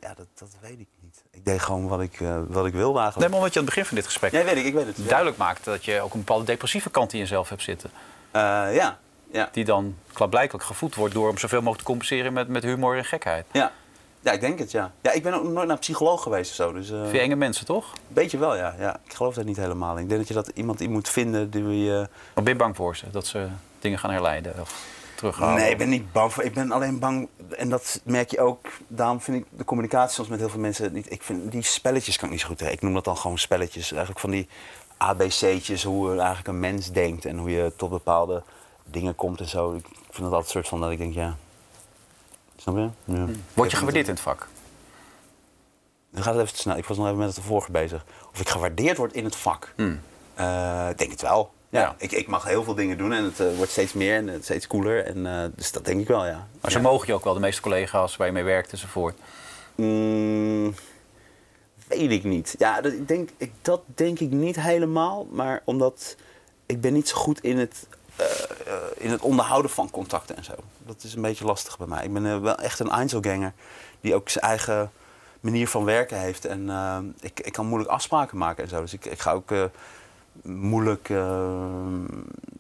ja, dat, dat weet ik niet. Ik deed gewoon wat ik, eh, wat ik wilde
Nee,
eigenlijk.
maar omdat je aan het begin van dit gesprek
Nee, weet ik. Ik weet het. Ja.
duidelijk maakt dat je ook een bepaalde depressieve kant in jezelf hebt zitten.
Ja. Ja.
Die dan klaarblijkelijk gevoed wordt door om zoveel mogelijk te compenseren met, met humor en gekheid.
ja. Ja, ik denk het, ja. Ja, ik ben ook nooit naar een psycholoog geweest of zo. Dus, eh,
Vind je enge mensen, toch?
beetje wel, ja. ja. Ik geloof dat niet helemaal. Ik denk dat je dat iemand in moet vinden die je...
Of ben je bang voor ze? Dat ze dingen gaan herleiden of terughalen?
Nee, ik ben niet bang voor. Ik ben alleen bang, en dat merk je ook. Daarom vind ik de communicatie soms met heel veel mensen niet. Ik vind die spelletjes kan ik niet zo goed tegen. Ik noem dat dan gewoon spelletjes. Eigenlijk van die ABC'tjes, hoe eigenlijk een mens denkt en hoe je tot bepaalde dingen komt en zo. Ik vind dat altijd een soort van dat ik denk, ja. Snap je? Ja.
Word je gewaardeerd in het vak?
Dan gaat het even te snel. Ik was nog even met het vorige bezig. Of ik gewaardeerd word in het vak. Eh, ik denk het wel. Ja.
Ja.
Ik, ik mag heel veel dingen doen en het eh, wordt steeds meer en het steeds cooler. En, eh, dus dat denk ik wel, ja.
Maar ze
Ja.
mogen je ook wel, de meeste collega's waar je mee werkt enzovoort.
Mm, weet ik niet. Ja, dat, ik denk, ik, dat denk ik niet helemaal. Maar omdat ik ben niet zo goed in het, eh, eh, in het onderhouden van contacten en zo. Dat is een beetje lastig bij mij. Ik ben eh, wel echt een Einzelganger die ook zijn eigen manier van werken heeft. En eh, ik, ik kan moeilijk afspraken maken en zo. Dus ik, ik ga ook... eh, moeilijk eh,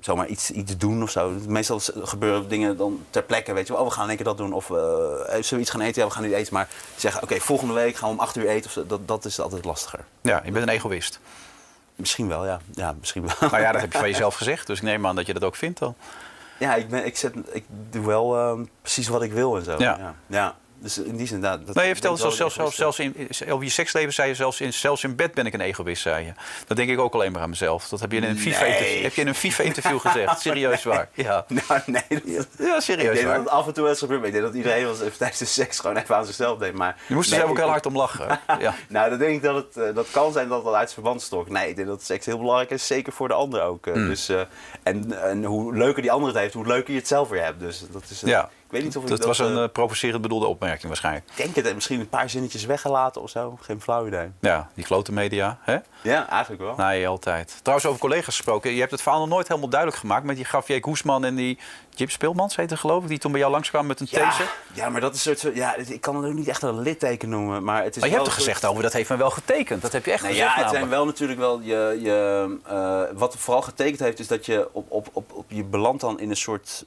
zomaar iets, iets doen of zo. Meestal gebeuren dingen dan ter plekke, weet je wel. Oh, we gaan in één keer dat doen. Of eh, zullen we iets gaan eten? Ja, we gaan niet eten. Maar zeggen, oké, volgende week gaan we om acht uur eten. Of. Dat, dat is altijd lastiger.
Ja, je bent een egoïst.
Misschien wel, ja. Ja, misschien wel.
Nou ja, dat heb je van [laughs] jezelf gezegd, dus ik neem aan dat je dat ook vindt dan.
Ja, ik, ben, ik, zet, ik doe wel eh, precies wat ik wil en zo.
Ja.
ja. Ja. Dus in die zin, dat, dat
Nee, je vertelde
ik
zelfs, zelfs, zelfs, zelfs in, over je seksleven zei je zelfs in, zelfs in bed ben ik een egoïst, zei je. Dat denk ik ook alleen maar aan mezelf. Dat heb je in een FIFA-interview
Nee.
heb je in een FIFA-interview gezegd. [laughs] Serieus waar. Ja, [laughs]
Nou, nee. Dat,
ja
ik
serieus
denk dat
waar.
af en toe wel eens gebeurt. Ik denk dat iedereen even tijdens de seks gewoon even aan zichzelf denkt. Maar
Je moest er zelf ook heel
ik-
hard om lachen. [laughs] Ja.
Nou, dan denk ik dat het eh, dat kan zijn dat het wel uit verband stokt. Nee, ik denk dat seks heel belangrijk is, zeker voor de ander ook.
Hmm.
eh. Dus, eh, en, en hoe leuker die ander het heeft, hoe leuker je het zelf weer hebt. Dus dat is.
Ja.
Ik weet niet of ik
Dat
dat.
was een
eh,
eh, provocerend bedoelde opmerking waarschijnlijk.
ik denk het, en misschien een paar zinnetjes weggelaten of zo. Geen flauw idee.
Ja, die klote media, hè?
Ja, eigenlijk wel.
Nee, altijd. Trouwens, over collega's gesproken. Je hebt het verhaal nog nooit helemaal duidelijk gemaakt... met die Javier Guzman en die Jip Speelmans, heette geloof ik... die toen bij jou langskwamen met een
ja,
taser.
ja, maar dat is een soort. Ja, ik kan het ook niet echt een litteken noemen. Maar het is
Maar je hebt er
soort-
gezegd over, dat heeft me wel getekend. Dat heb je echt
Nou
gezegd
ja, het zijn wel natuurlijk wel je. je eh, wat vooral getekend heeft, is dat je op, op, op, op je belandt dan in een soort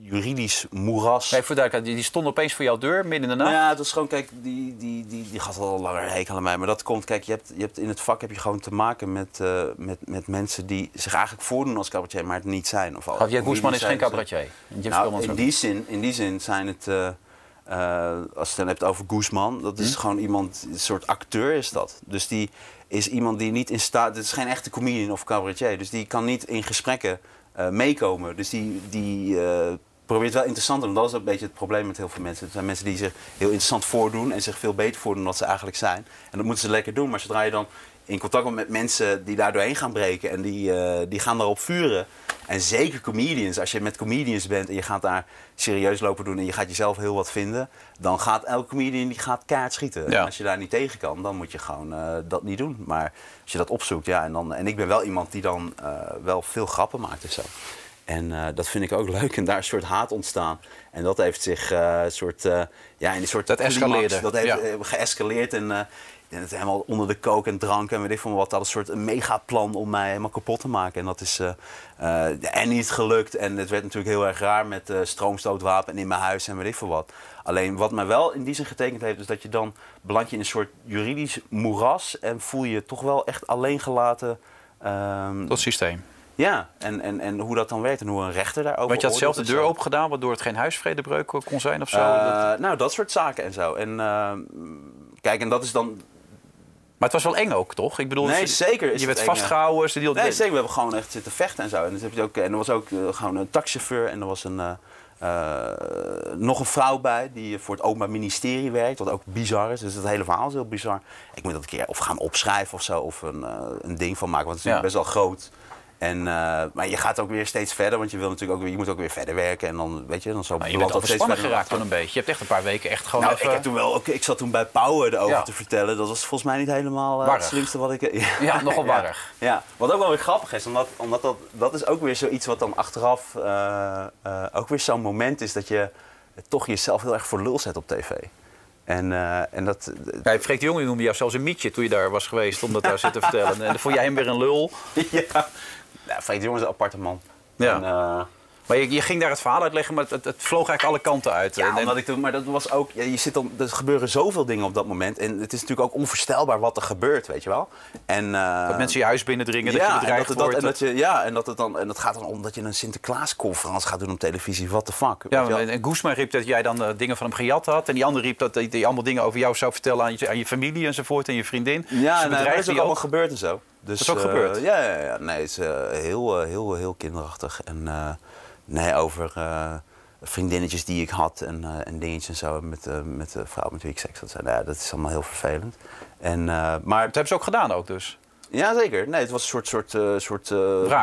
juridisch moeras.
Nee, voor duidelijkheid, die, stond opeens voor jouw deur, midden in de
Nou
nacht.
ja, het is gewoon, kijk, die, die, die, die gaat al langer hekel aan mij. Maar dat komt, kijk, je hebt, je hebt in het vak heb je gewoon te maken met, eh, met, met mensen die zich eigenlijk voordoen als cabaretier, maar het niet zijn. Of al-
Guzman is geen cabaretier.
Nou, in die, zin, in die zin zijn het, eh, eh, als je het dan hebt over Guzman, dat
Hm?
is gewoon iemand, een soort acteur is dat. Dus die is iemand die niet in staat, het is geen echte comedian of cabaretier, dus die kan niet in gesprekken eh, meekomen. Dus die, die eh, probeert wel interessant te. Dat is een beetje het probleem met heel veel mensen. Er zijn mensen die zich heel interessant voordoen en zich veel beter voordoen dan ze eigenlijk zijn. En dat moeten ze lekker doen, maar zodra je dan in contact komt met mensen die daar doorheen gaan breken en die, eh, die gaan daarop vuren. En zeker comedians, als je met comedians bent en je gaat daar serieus lopen doen en je gaat jezelf heel wat vinden, dan gaat elke comedian die gaat kaart schieten.
Ja.
En als je daar niet tegen kan, dan moet je gewoon eh, dat niet doen. Maar als je dat opzoekt, ja, en, dan, en ik ben wel iemand die dan eh, wel veel grappen maakt en zo. En dat vind ik ook leuk. En daar is een soort haat ontstaan. En dat heeft zich een soort, ja, in een soort
Dat escaleerde,
Dat heeft
ja.
geëscaleerd. En dat het helemaal onder de kook en drank en weet ik van wat. Dat een soort megaplan om mij helemaal kapot te maken. En dat is eh, eh, en niet gelukt. En het werd natuurlijk heel erg raar met eh, stroomstootwapen en in mijn huis en weet ik veel wat. Alleen wat mij wel in die zin getekend heeft, is dat je dan beland je in een soort juridisch moeras. En voel je toch wel echt alleen gelaten. ehm,
Dat systeem.
ja, en, en, en hoe dat dan werkt en hoe een rechter daarover
Want je had zelf de
en
deur
zo.
open gedaan, waardoor het geen huisvredebreuk kon zijn of zo. Dat-
Nou, dat soort zaken en zo. En eh, kijk, en dat is dan.
Maar het was wel eng ook, toch? Ik bedoel,
Nee,
je-
zeker is
Je werd
eng,
vastgehouden. Ze die
Nee, zeker. We hebben gewoon echt zitten vechten en zo. En, dat heb je ook, en er was ook eh, gewoon een taxichauffeur en er was een, eh, eh, nog een vrouw bij die voor het Openbaar Ministerie werkt, wat ook bizar is. Dus het hele verhaal is heel bizar. Ik moet dat een keer of gaan opschrijven of zo, of een, een ding van maken, want het is
Ja.
best wel groot. En, eh, maar je gaat ook weer steeds verder, want je, wil natuurlijk ook weer, je moet ook weer verder werken. En dan, weet je, dan zo
Maar je bent geraakt toen een beetje. Je hebt echt een paar weken echt gewoon
nou,
even...
ik, heb toen wel, ook- ik zat toen bij Pauwen erover
Ja.
te vertellen. Dat was volgens mij niet helemaal eh, het slimste wat ik... [laughs]
Ja, nogal warrig.
Ja, wat ook wel weer grappig is. Omdat, omdat dat, dat is ook weer zoiets wat dan achteraf eh, ook weer zo'n moment is... dat je toch jezelf heel erg voor lul zet op tv. En, eh, en dat...
Ja, Freek de Jonge noemde jou zelfs een mietje toen je daar was geweest om dat daar zitten te vertellen. [laughs] En dan vond jij hem weer een lul.
ja, nou, Freek de Jonge is een aparte man.
Ja.
En, eh,
Maar je, je ging daar het verhaal uitleggen, maar het, het, vloog eigenlijk alle kanten uit.
Ja,
En- en-
omdat ik toen, maar dat was ook, ja, je zit dan, er gebeuren zoveel dingen op dat moment. En het is natuurlijk ook onvoorstelbaar wat er gebeurt, weet je wel. En, eh,
dat mensen je huis binnendringen, dat je
en
bedreigd
dat, dat,
wordt.
en dat je, ja, en dat het dan, en dat gaat dan om dat je een Sinterklaasconferentie gaat doen op televisie. What the fuck?
ja, en, en Guzman riep dat jij dan eh, dingen van hem gejat had. En die andere riep dat hij die allemaal dingen over jou zou vertellen aan je, aan je familie enzovoort en je vriendin.
Ja,
dus
maar dat is ook allemaal gebeurd en zo. Dus,
Dat is ook
eh,
gebeurd?
Ja, ja, ja. Nee, het is eh, heel, eh, heel, heel kinderachtig. En nee, over vriendinnetjes die ik had en, en dingetjes en zo. Met, met de vrouw met wie ik seks had. Nou Ja, dat is allemaal heel vervelend. En, maar
Dat hebben ze ook gedaan ook dus.
Ja, zeker. Nee, het was een soort, soort, soort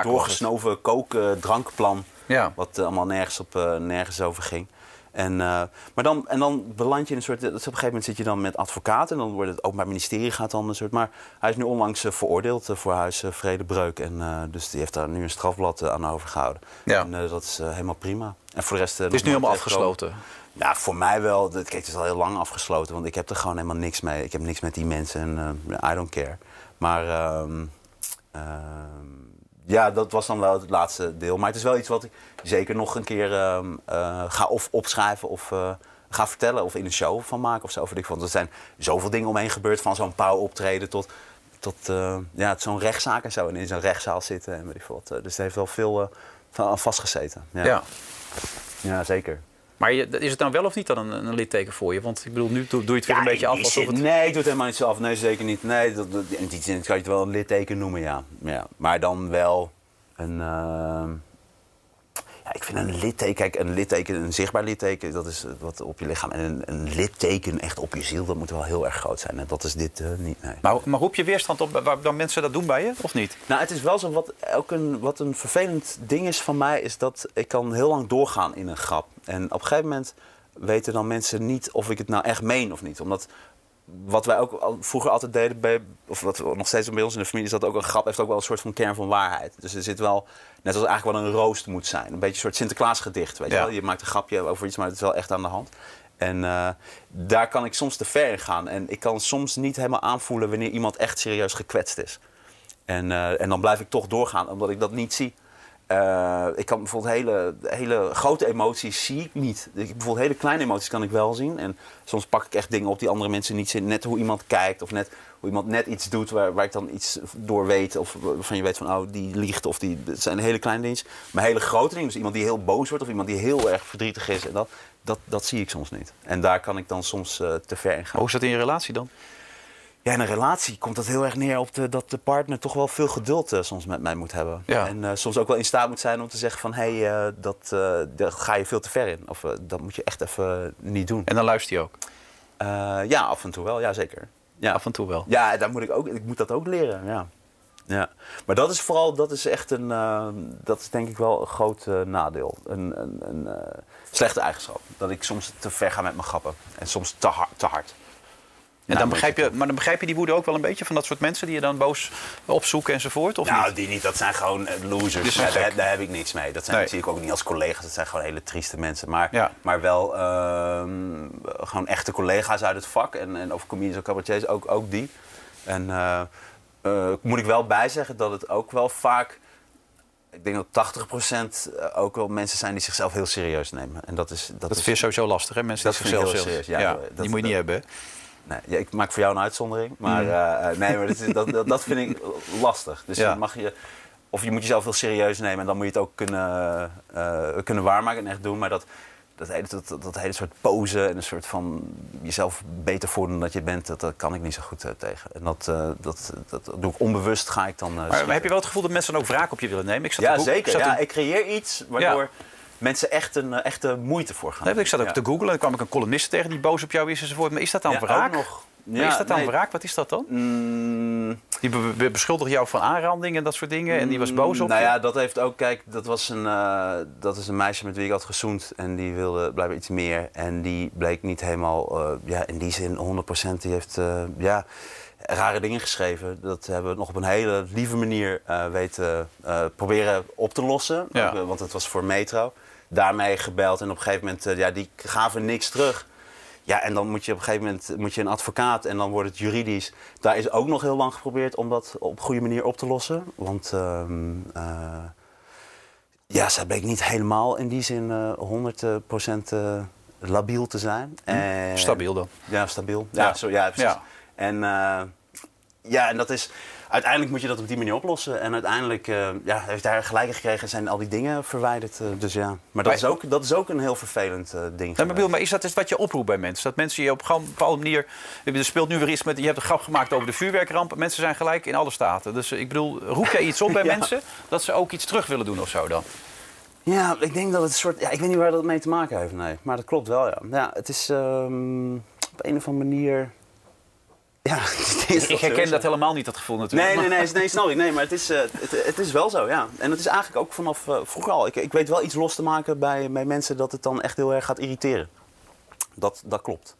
doorgesnoven kook-drankplan.
Ja.
Wat allemaal nergens, op, nergens over ging. En, eh, maar dan, en dan beland je in een soort... op een gegeven moment zit je dan met advocaten. En dan wordt het Openbaar Ministerie gaat dan een soort... Maar hij is nu onlangs eh, veroordeeld eh, voor huisvredebreuk. en dus die heeft daar nu een strafblad aan overgehouden.
Ja.
En dat is helemaal prima. En voor de rest...
Het is nu helemaal afgesloten.
Nou, voor mij wel. Kijk, het is al heel lang afgesloten. Want ik heb er gewoon helemaal niks mee. Ik heb niks met die mensen en I don't care. Maar ehm, ehm, ja, dat was dan wel het laatste deel. Maar het is wel iets wat ik zeker nog een keer ehm, eh, ga of opschrijven of eh, ga vertellen. Of in een show van maken of zo. Want er zijn zoveel dingen omheen gebeurd. Van zo'n pauw optreden tot, tot eh, ja, zo'n rechtszaak en zo. En in zo'n rechtszaal zitten en weet ik wat. Dus het heeft wel veel van aan vastgezeten. Ja.
Ja.
ja, zeker.
Maar je, is het dan wel of niet dan een, een litteken voor je? Want ik bedoel, nu doe, doe je het weer een beetje af alsof het...
Nee, ik doe het helemaal niet zo af. Nee, zeker niet. Nee, dat, dat- in die zin kan je het wel een litteken noemen, ja. ja. Maar dan wel een... ja, ik vind een litteken... Kijk, een litteken, een zichtbaar litteken, dat is wat op je lichaam. En een, een litteken echt op je ziel, dat moet wel heel erg groot zijn. En dat is dit eh, niet, nee.
Maar, maar roep je weerstand op waar dan mensen dat doen bij je, of niet?
Nou, het is wel zo, wat, ook een, wat een vervelend ding is van mij, is dat ik kan heel lang doorgaan in een grap. En op een gegeven moment weten dan mensen niet of ik het nou echt meen of niet. Omdat wat wij ook al- vroeger altijd deden, bij, of wat nog steeds bij ons in de familie is, dat ook een grap heeft ook wel een soort van kern van waarheid. Dus er zit wel, net als eigenlijk wel een roost moet zijn. Een beetje een soort Sinterklaasgedicht, weet je wel. Je maakt een grapje over iets, maar het is wel echt aan de hand. En eh, daar kan ik soms te ver in gaan. En ik kan soms niet helemaal aanvoelen wanneer iemand echt serieus gekwetst is. En, eh, en dan blijf ik toch doorgaan, omdat ik dat niet zie. Eh, ik kan bijvoorbeeld hele, hele grote emoties zie ik niet. Ik, bijvoorbeeld hele kleine emoties kan ik wel zien. En soms pak ik echt dingen op die andere mensen niet zien. Net hoe iemand kijkt of net hoe iemand net iets doet waar, ik dan iets door weet. Of waarvan je weet van, oh, die liegt. Of die, het zijn hele kleine dingen. Maar hele grote dingen, dus iemand die heel boos wordt of iemand die heel erg verdrietig is. En dat, dat, dat zie ik soms niet. En daar kan ik dan soms eh, te ver in gaan.
Hoe is dat in je relatie dan?
Ja, in een relatie komt dat heel erg neer op de, dat de partner toch wel veel geduld eh, soms met mij moet hebben.
Ja.
En eh, soms ook wel in staat moet zijn om te zeggen van... hé, hey, eh, dat, daar ga je veel te ver in. Of dat moet je echt even niet doen.
En dan luister je ook.
Ja, af en toe wel. Ja, zeker. Ja,
Af en toe wel.
ja daar moet ik, ook, ik moet dat ook leren, ja. ja. Maar dat is vooral, dat is echt een... dat is denk ik wel een groot nadeel. Een, een, een slechte eigenschap. Dat ik soms te ver ga met mijn grappen. En soms te, hard te hard.
En
Nou,
dan begrijp
je
maar dan begrijp je die woede ook wel een beetje van dat soort mensen die je dan boos opzoeken enzovoort? Of
Nou,
niet?
die niet. Dat zijn gewoon eh, losers. Ja, daar, heb ik niks mee. Dat, zijn,
Nee.
ik ook niet als collega's. Dat zijn gewoon hele trieste mensen. Maar,
Ja.
maar wel ehm, gewoon echte collega's uit het vak. En, en over comedians en cabaretiers ook, ook die. En eh, eh, moet ik wel bijzeggen dat het ook wel vaak... Ik denk dat 80% ook wel mensen zijn die zichzelf heel serieus nemen. En dat is... Dat,
Dat
is,
vind je sowieso lastig, hè? Mensen
Dat
die zichzelf
heel serieus, ja,
Ja,
dat-
die moet je niet hebben?
Nee, ja, ik maak voor jou een uitzondering. Maar eh, eh, nee, maar dat, is- dat, dat, vind ik lastig. Dus
Ja.
mag je, of je moet jezelf heel serieus nemen en dan moet je het ook kunnen, eh, kunnen waarmaken en echt doen. Maar dat, dat, hele, dat, dat hele soort pose en een soort van jezelf beter voordoen dan dat je bent, dat, dat kan ik niet zo goed tegen. En dat, dat, dat, doe ik onbewust, ga ik dan.
Maar,
schieten.
heb je wel het gevoel dat mensen dan ook wraak op je willen nemen? Ik zat
Ja,
boek-
zeker. Ja, ik creëer iets waardoor mensen echt een eh, echte moeite voor gaan.
Nee, ik zat ook
Ja.
te googlen en dan kwam ik een columnist tegen die boos op jou is enzovoort. Maar is dat dan
Ja,
wraak?
nog. Ja,
is dat dan
nee.
wraak? Wat is dat dan?
Mm,
Die be- be- beschuldigt jou van aanranding en dat soort dingen. En die was boos op
Nou
je.
ja, dat heeft ook, kijk, dat was een, eh, dat is een meisje met wie ik had gezoend. En die wilde blijkbaar iets meer. En die bleek niet helemaal, eh, ja, in die zin 100%. Die heeft, ja, rare dingen geschreven. Dat hebben we nog op een hele lieve manier weten proberen op te lossen.
Ja.
Want het was voor Metro. Daarmee gebeld en op een gegeven moment, eh, ja, die gaven niks terug. Ja, en dan moet je op een gegeven moment moet je een advocaat en dan wordt het juridisch. Daar is ook nog heel lang geprobeerd om dat op een goede manier op te lossen. Want ehm, eh, ja, zij bleek niet helemaal in die zin eh 100% eh, labiel te zijn. En-
Stabiel dan.
Ja, stabiel. Ja,
Ja.
Zo, ja precies.
Ja.
En, ja, en dat is... Uiteindelijk moet je dat op die manier oplossen. En uiteindelijk eh, ja, heeft hij gelijk gekregen en zijn al die dingen verwijderd. eh, dus ja. Maar dat, is, ook, dat is ook een heel vervelend eh, ding.
Nee, maar, bedoel, maar is dat is wat je oproept bij mensen? Dat mensen je op een bepaalde manier... Er speelt nu weer iets met... Je hebt een grap gemaakt over de vuurwerkramp. Mensen zijn gelijk in alle staten. Dus ik bedoel, roep jij iets op bij [laughs]
Ja.
mensen... dat ze ook iets terug willen doen of zo dan?
Ja, ik denk dat het een soort. Ja, ik weet niet waar dat mee te maken heeft, nee. Maar dat klopt wel, ja. Ja, het is ehm, op een of andere manier. Ja, [laughs] het is
Ik herken dat helemaal niet, dat gevoel natuurlijk.
Nee, nee, nee, nee, snap ik. Nee, maar het is, eh, het, het is wel zo, ja. En het is eigenlijk ook vanaf eh, vroeger al. Ik, ik weet wel iets los te maken bij, bij mensen dat het dan echt heel erg gaat irriteren. Dat, dat klopt.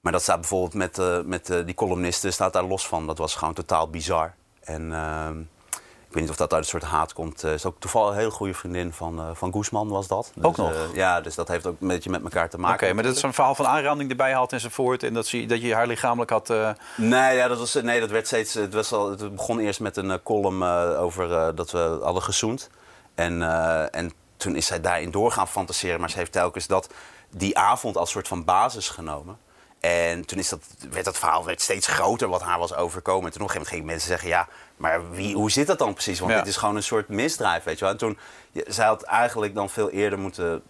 Maar dat staat bijvoorbeeld met, eh, met die columnisten, staat daar los van. Dat was gewoon totaal bizar. En ehm, weet niet of dat uit een soort haat komt. Het is ook toevallig een hele goede vriendin van, eh van Guzman was dat. Dus,
Ook nog?
eh, ja, dus dat heeft ook een beetje met elkaar te maken.
Oké, maar dat is een verhaal van aanranding erbij haalt enzovoort. En dat, ze, dat je haar lichamelijk had... eh,
Nee, ja, dat, was, nee dat werd steeds. Het, was al, het begon eerst met een eh, column eh, over eh, dat we hadden gezoend. En, eh, en toen is zij daarin door gaan fantaseren. Maar ze heeft telkens dat die avond als soort van basis genomen. En toen is dat, werd dat verhaal werd steeds groter wat haar was overkomen. En toen op een gegeven moment gingen mensen zeggen: Ja, maar wie, hoe zit dat dan precies? Want
Ja.
dit is gewoon een soort misdrijf, weet je wel. En toen, zij had eigenlijk dan veel eerder moeten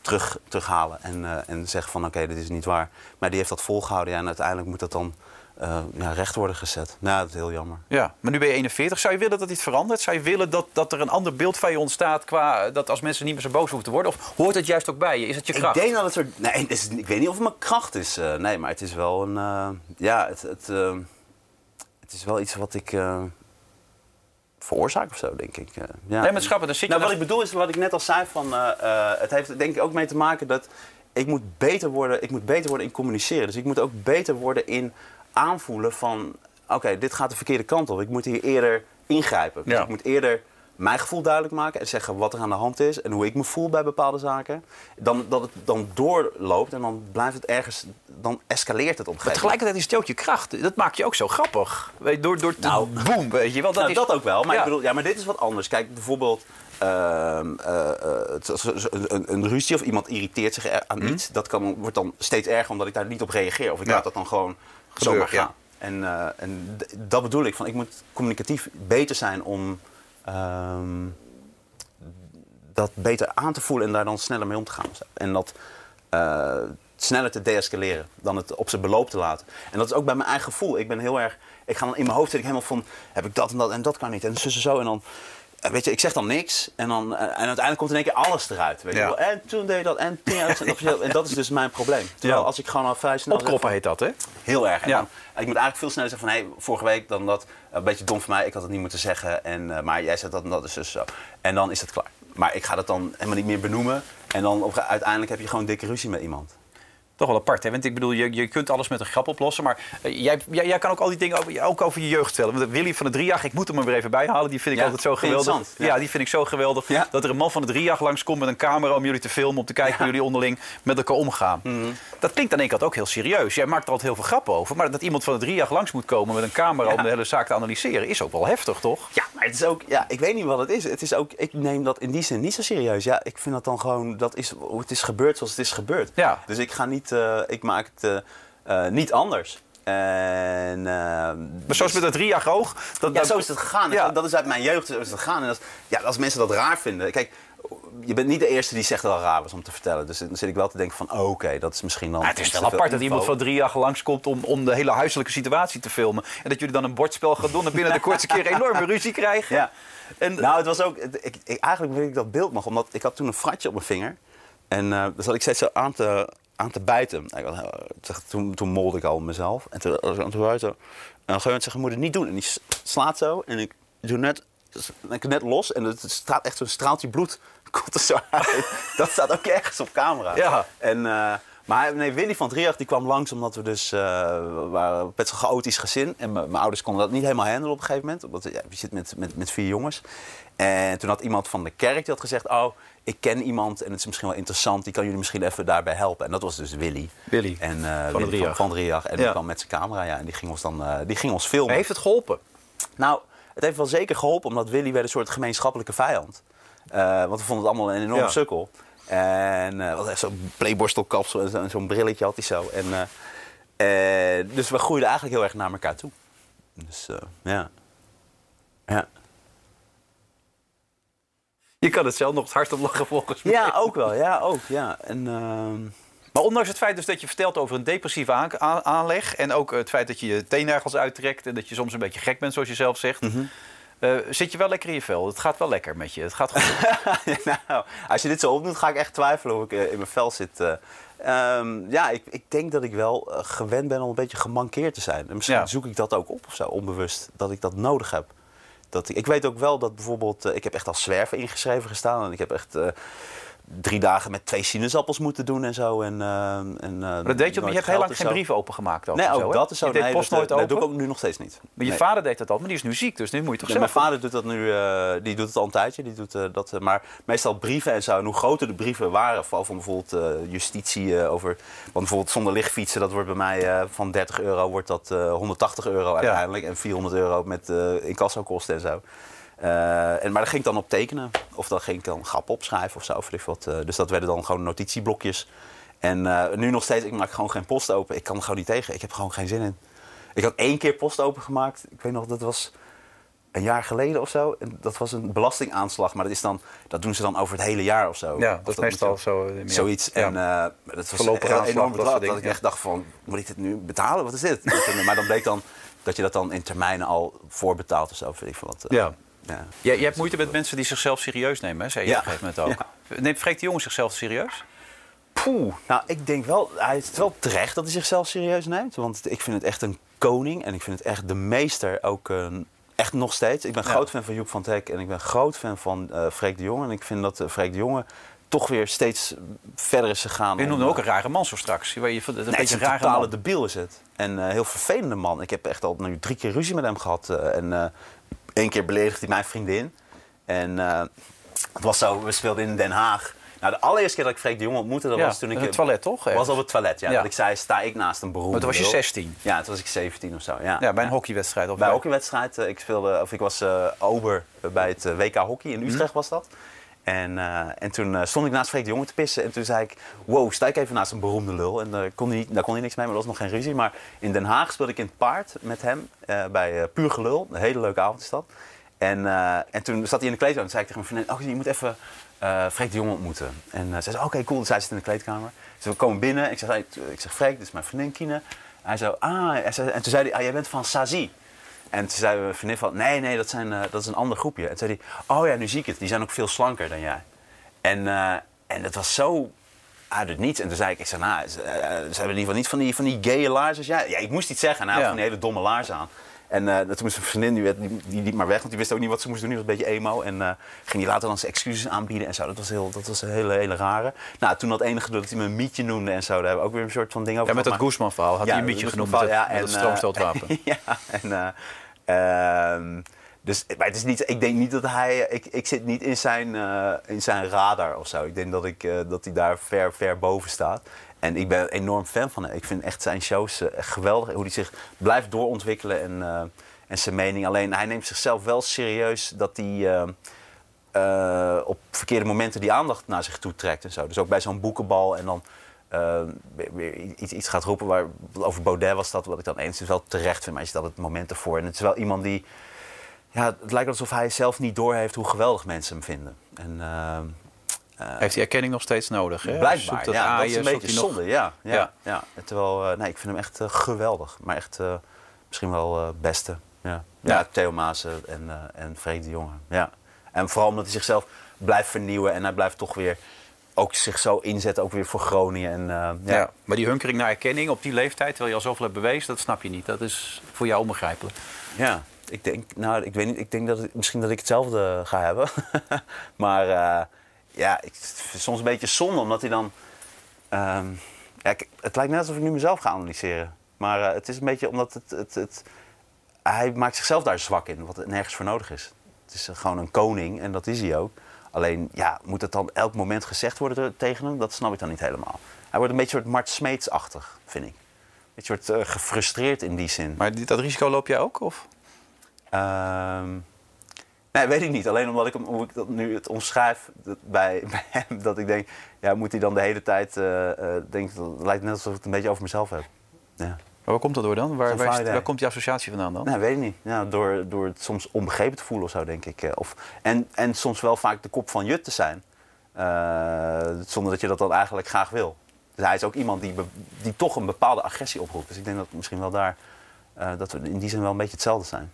terug, terughalen en, eh, en zeggen van oké, dit is niet waar. Maar die heeft dat volgehouden ja, en uiteindelijk moet dat dan eh, ja, recht worden gezet. Nou, dat is heel jammer.
Ja, maar nu ben je 41. Zou je willen dat iets verandert? Zou je willen dat, dat er een ander beeld van je ontstaat... qua dat als mensen niet meer zo boos hoeven te worden? Of hoort het juist ook bij je? Is het je kracht?
Ik denk dat het soort. Nee, is, ik weet niet of het mijn kracht is. eh, nee, maar het is wel een. eh, ja, het, het, eh, het is wel iets wat ik. eh, veroorzaak of zo, denk ik. eh, ja.
Nee, maar grappig, dan zit je
Nou, wat ik bedoel is wat ik net al zei van. eh, eh, het heeft er denk ik ook mee te maken dat. Ik moet, beter worden, ik moet beter worden in communiceren. Dus ik moet ook beter worden in aanvoelen van... Oké, dit gaat de verkeerde kant op. Ik moet hier eerder ingrijpen. Dus
Ja.
ik moet eerder mijn gevoel duidelijk maken en zeggen wat er aan de hand is en hoe ik me voel bij bepaalde zaken. Dan, dat het dan doorloopt en dan blijft het ergens, dan escaleert het op een
Maar
gegeven moment.
tegelijkertijd is het ook je kracht. Dat maakt je ook zo grappig. Weet Door, door te
Nou.
boem, weet je wel. Dat
Nou,
is,
dat ook wel, maar
Ja.
ik bedoel, ja, maar dit is wat anders. Kijk, bijvoorbeeld ehm, eh, eh, een, een, ruzie of iemand irriteert zich aan iets. Dat kan, wordt dan steeds erger omdat ik daar niet op reageer. Of ik
Mhm. Ja.
laat dat dan gewoon
Gebeuren,
zomaar
ja.
En, eh, en dat bedoel ik, van ik moet communicatief beter zijn om ehm, dat beter aan te voelen en daar dan sneller mee om te gaan. zo. En dat eh, sneller te deescaleren dan het op zijn beloop te laten. En dat is ook bij mijn eigen gevoel. Ik ben heel erg, ik ga dan in mijn hoofd zit ik helemaal van, heb ik dat en dat en dat kan niet en zus en zo en dan. Eh, Weet je, ik zeg dan niks en, dan, eh, en uiteindelijk komt in één keer alles eruit. Weet je
Ja.
wel. En toen deed je dat en toen en dat- en dat is dus mijn probleem. Terwijl
Ja.
als ik gewoon al vrij snel
Opkroppen heet dat, hè?
Heel erg. En
Ja.
dan, ik moet eigenlijk veel sneller zeggen van... Hey, vorige week dan dat, een beetje dom van mij, ik had het niet moeten zeggen. En, eh, maar jij zegt dat en dat is dus zo. En dan is het klaar. Maar ik ga dat dan helemaal niet meer benoemen. En dan op, uiteindelijk heb je gewoon dikke ruzie met iemand.
Toch wel apart, hè? Want ik bedoel, je, je kunt alles met een grap oplossen. Maar eh, jij, jij, jij kan ook al die dingen over, ook over je jeugd vertellen. Want Willy van de Driejacht, ik moet hem er weer even bij halen. Die vind ik
Ja,
altijd zo geweldig. Ja.
ja.
die vind ik zo geweldig.
Ja.
Dat er een man van de Driejacht langskomt met een camera om jullie te filmen. Om te kijken hoe jullie onderling met elkaar omgaan.
Mhm.
Dat klinkt aan één kant ook heel serieus. Jij maakt er altijd heel veel grappen over. Maar dat iemand van de Driejacht langs moet komen met een camera om de hele zaak te analyseren. Is ook wel heftig, toch?
Ja, maar het is ook... Ja, ik weet niet wat het is. Het is ook... Ik neem dat in die zin niet zo serieus. Ja, ik vind dat dan gewoon... Dat is, het is gebeurd zoals het is gebeurd.
Ja.
Dus ik ga niet... eh, ik maak het eh, eh, niet anders. En... eh,
Maar zoals met dat Driejacht oog. Dat,
Ja,
dat-
zo is het gegaan.
Ja.
Dat is uit mijn jeugd zo is het gegaan. En als, ja, als mensen dat raar vinden... Kijk, je bent niet de eerste die zegt dat het raar was om te vertellen. Dus dan zit ik wel te denken van, oh, oké, dat is misschien dan...
Maar het is wel apart dat iemand van drie jaar langskomt om, om de hele huiselijke situatie te filmen. En dat jullie dan een bordspel gaan doen en binnen de kortste keer [laughs] enorme ruzie krijgen.
Ja.
En,
Nou, het was ook... Ik, ik, eigenlijk weet ik dat beeld nog, omdat ik had toen een fratje op mijn vinger. En eh daar zat ik steeds zo aan te, aan te bijten. Eh, toen, toen molde ik al mezelf. En toen was ik aan het buiten. En op een gegeven moment je moet het niet doen. En die slaat zo. En ik doe net, ik net los. En het staat echt zo'n straaltje bloed. [laughs] Komt er zo uit. dat staat ook ergens op camera.
Ja.
En, eh, maar nee, Willy van Drieach die kwam langs omdat we dus... we waren best wel chaotisch gezin. En mijn ouders konden dat niet helemaal handelen op een gegeven moment. Omdat ja, je zit met, met, met vier jongens. En toen had iemand van de kerk die had gezegd... Oh, ik ken iemand en het is misschien wel interessant. Die kan jullie misschien even daarbij helpen. En dat was dus Willy.
Willy
En, eh,
van
Willy. Van, van Drieach. En
Ja.
die kwam met zijn camera ja, en die ging ons dan eh, die ging ons filmen.
heeft het geholpen?
Nou, het heeft wel zeker geholpen, omdat Willy werd een soort gemeenschappelijke vijand. Want we vonden het allemaal een enorm
Ja.
sukkel. En eh wat echt zo'n playborstelkapsel en zo- en zo'n brilletje had hij zo. En, eh, eh, dus we groeiden eigenlijk heel erg naar elkaar toe. Dus ja. Ja.
Je kan het zelf nog het hardst op lachen volgens mij.
ja, ook wel. Ja, ook. Ja. En, ehm,
Maar ondanks het feit dus dat je vertelt over een depressieve aan- aan- aanleg... en ook het feit dat je je teennagels uittrekt... en dat je soms een beetje gek bent, zoals je zelf zegt...
Mhm.
Eh, zit je wel lekker in je vel. Het gaat wel lekker met je. Het gaat goed. [laughs]
nou, als je dit zo opdoet, ga ik echt twijfelen of ik eh, in mijn vel zit. eh. Ehm, ja, ik, ik denk dat ik wel gewend ben om een beetje gemankeerd te zijn. En misschien
Ja.
zoek ik dat ook op of zo, onbewust. Dat ik dat nodig heb. Dat ik, ik weet ook wel dat bijvoorbeeld... ik heb echt als zwerver ingeschreven gestaan. En ik heb echt drie dagen met twee sinaasappels moeten doen en zo. En, eh, en, eh,
Maar dat deed je, je hebt heel lang geen brieven opengemaakt.
Nee, ook
zo,
dat is zo.
Je deed
nee,
post
dat,
nooit
eh,
open.
dat doe ik ook nu nog steeds niet.
Maar je vader deed dat al, maar die is nu ziek. Dus nu moet je toch zelf...
mijn vader doet dat nu, die doet het al een tijdje. Die doet, dat, maar meestal brieven en zo. En hoe groter de brieven waren, vooral van bijvoorbeeld justitie over. Want bijvoorbeeld zonder lichtfietsen, dat wordt bij mij van 30 euro wordt dat eh, 180 euro uiteindelijk. En 400 euro met incassokosten en zo. Eh, en, maar daar ging ik dan op tekenen. Of dan ging ik dan grappen opschrijven of zo. Of wat. eh, dus dat werden dan gewoon notitieblokjes. En eh, nu nog steeds, ik maak gewoon geen post open. Ik kan er gewoon niet tegen. Ik heb gewoon geen zin in. Ik had één keer post opengemaakt. Ik weet nog, dat was een jaar geleden of zo. En dat was een belastingaanslag. Maar dat, is dan, dat doen ze dan over het hele jaar of zo.
Ja, dat is meestal zo. meer.
Zoiets.
Ja.
En dat was een enorm
dat
bedrag. Dat ik echt dacht van, moet ik dit nu betalen? Wat is dit? [laughs] maar dan bleek dan dat je dat dan in termijnen al voorbetaalt of zo. Weet ik veel wat.
Ja.
Ja.
Je, je hebt moeite met mensen die zichzelf serieus nemen, hè? zei je
Ja.
op een gegeven moment ook. Neemt Freek de Jonge zichzelf serieus?
Poeh. Nou, ik denk wel, hij is wel terecht dat hij zichzelf serieus neemt. Want ik vind het echt een koning en ik vind het echt de meester ook eh, echt nog steeds. Ik ben
Ja.
groot fan van Joep van Teck en ik ben groot fan van eh Freek de Jonge. En ik vind dat eh, Freek de Jonge toch weer steeds verder is gegaan.
Je
om,
noemde ook een rare man zo straks. Je, je, een
Nee,
beetje een
een
rare
totale
man.
debiel is het. En een heel vervelende man. Ik heb echt al nu drie keer ruzie met hem gehad. eh, en één keer beledigde hij mijn vriendin. En eh, het was zo, we speelden in Den Haag. Nou, de allereerste keer dat ik Freek de Jonge ontmoette, dat
Ja,
was toen ik...
in het toilet, toch?
was op het toilet, ja.
Ja.
Dat ik zei, sta ik naast een beroemde
Maar toen was je
lul.
16.
Ja, toen was ik 17 of zo, ja.
Ja, bij een hockeywedstrijd. Of
Bij een hockeywedstrijd. eh, Ik, speelde, of ik was eh, ober bij het WK Hockey in Utrecht
Mhm.
was dat. En, eh, en toen eh, stond ik naast Freek de Jonge te pissen. En toen zei ik, wow, sta ik even naast een beroemde lul. En daar kon hij, daar kon hij niks mee, maar dat was nog geen ruzie. Maar in Den Haag speelde ik in het paard met hem eh, bij eh, Puur Gelul. Een hele leuke avond is dat. En, eh, en toen zat hij in de kleedkamer en zei ik tegen mijn vriendin... Oh, je moet even eh Freek de Jonge ontmoeten. En uh, zei ze, oké, cool. Dus hij zit in de kleedkamer. Dus we komen binnen. Ik zeg, ik zeg Freek, dit is mijn vriendin Kine. Hij zo, ah. Zei, en toen zei hij, ah, jij bent van Sazi. En toen zei mijn vriendin van, nee, nee, dat, zijn, eh, dat is een ander groepje. En toen zei hij, oh ja, nu zie ik het. Die zijn ook veel slanker dan jij. En, eh, en dat was zo uit het niets. En toen zei ik, ik zei, nou, ze, eh, ze hebben in ieder geval niet van die, van die gaye laarzen als jij. Ja, ik moest iets zeggen. Had
Ja.
van die hele domme laarzen aan. En eh, toen moest mijn vriendin, die, werd, die, die liep maar weg, want die wist ook niet wat ze moest doen. Die was een beetje emo. En eh, ging die later dan zijn excuses aanbieden en zo. Dat was, heel, dat was een hele, hele rare. Nou, toen dat enige dat hij me een mietje noemde en zo. Daar hebben we ook weer een soort van ding over
Ja, met dat Guzman-verhaal had hij een
dat
genoemd met het
en, eh,
stroomstootwapen. [laughs]
ja, en, eh, ehm, dus, maar het is niet, ik denk niet dat hij, ik, ik zit niet in zijn, eh, in zijn radar of zo. Ik denk dat, ik, eh, dat hij daar ver, ver boven staat. En ik ben enorm fan van hem. Ik vind echt zijn shows eh, geweldig. Hoe hij zich blijft doorontwikkelen en, eh, en zijn mening. Alleen hij neemt zichzelf wel serieus dat hij eh, op verkeerde momenten die aandacht naar zich toe trekt en zo. Dus ook bij zo'n boekenbal en dan weer, iets, iets gaat roepen. Waar, over Baudet was dat, wat ik dan enigszins wel terecht vind. Maar je stelt het moment ervoor. En het is wel iemand die... Ja, het lijkt alsof hij zelf niet doorheeft hoe geweldig mensen hem vinden. En,
Heeft hij erkenning nog steeds nodig? Hè?
Blijkbaar,
dat
ja. Dat is een beetje
nog-
zonde, ja. ja,
Ja.
Terwijl, eh, nee, ik vind hem echt eh, geweldig. Maar echt eh, misschien wel eh beste. Ja, ja. Theo Maassen en, eh en Freek de Jonge. Ja. En vooral omdat hij zichzelf blijft vernieuwen. En hij blijft toch weer ook zich zo inzetten, ook weer voor Groningen. En, eh,
Ja.
ja.
Maar die hunkering naar erkenning op die leeftijd, terwijl je al zoveel hebt bewezen, dat snap je niet. Dat is voor jou onbegrijpelijk.
Ja, ik denk, nou, ik weet niet, ik denk dat het, misschien dat ik hetzelfde ga hebben. [laughs] maar eh, ja, ik, soms een beetje zonde, omdat hij dan... ehm, ja, het lijkt net alsof ik nu mezelf ga analyseren. Maar eh, het is een beetje omdat het, het, het... Hij maakt zichzelf daar zwak in, wat nergens voor nodig is. Het is gewoon een koning en dat is hij ook. Alleen, ja, moet het dan elk moment gezegd worden te- tegen hem? Dat snap ik dan niet helemaal. Hij wordt een beetje soort Mart Smeets-achtig, vind ik. Een soort eh, gefrustreerd in die zin.
Maar dat risico loop jij ook? Of?
Ehm, nee, weet ik niet. Alleen omdat ik hoe ik dat nu het omschrijf dat bij, [laughs] bij hem, dat ik denk, ja, moet hij dan de hele tijd, eh, denk, het lijkt net alsof ik het een beetje over mezelf heb. Ja.
Maar waar komt dat door dan? Waar, waar, komt die associatie vandaan dan?
Nee, weet ik niet. Ja, door, door het soms onbegrepen te voelen of zo, denk ik. eh, Of, en, en soms wel vaak de kop van Jut te zijn. zonder dat je dat dan eigenlijk graag wil. Dus hij is ook iemand die, die toch een bepaalde agressie oproept. Dus ik denk dat misschien wel daar, dat we in die zin wel een beetje hetzelfde zijn.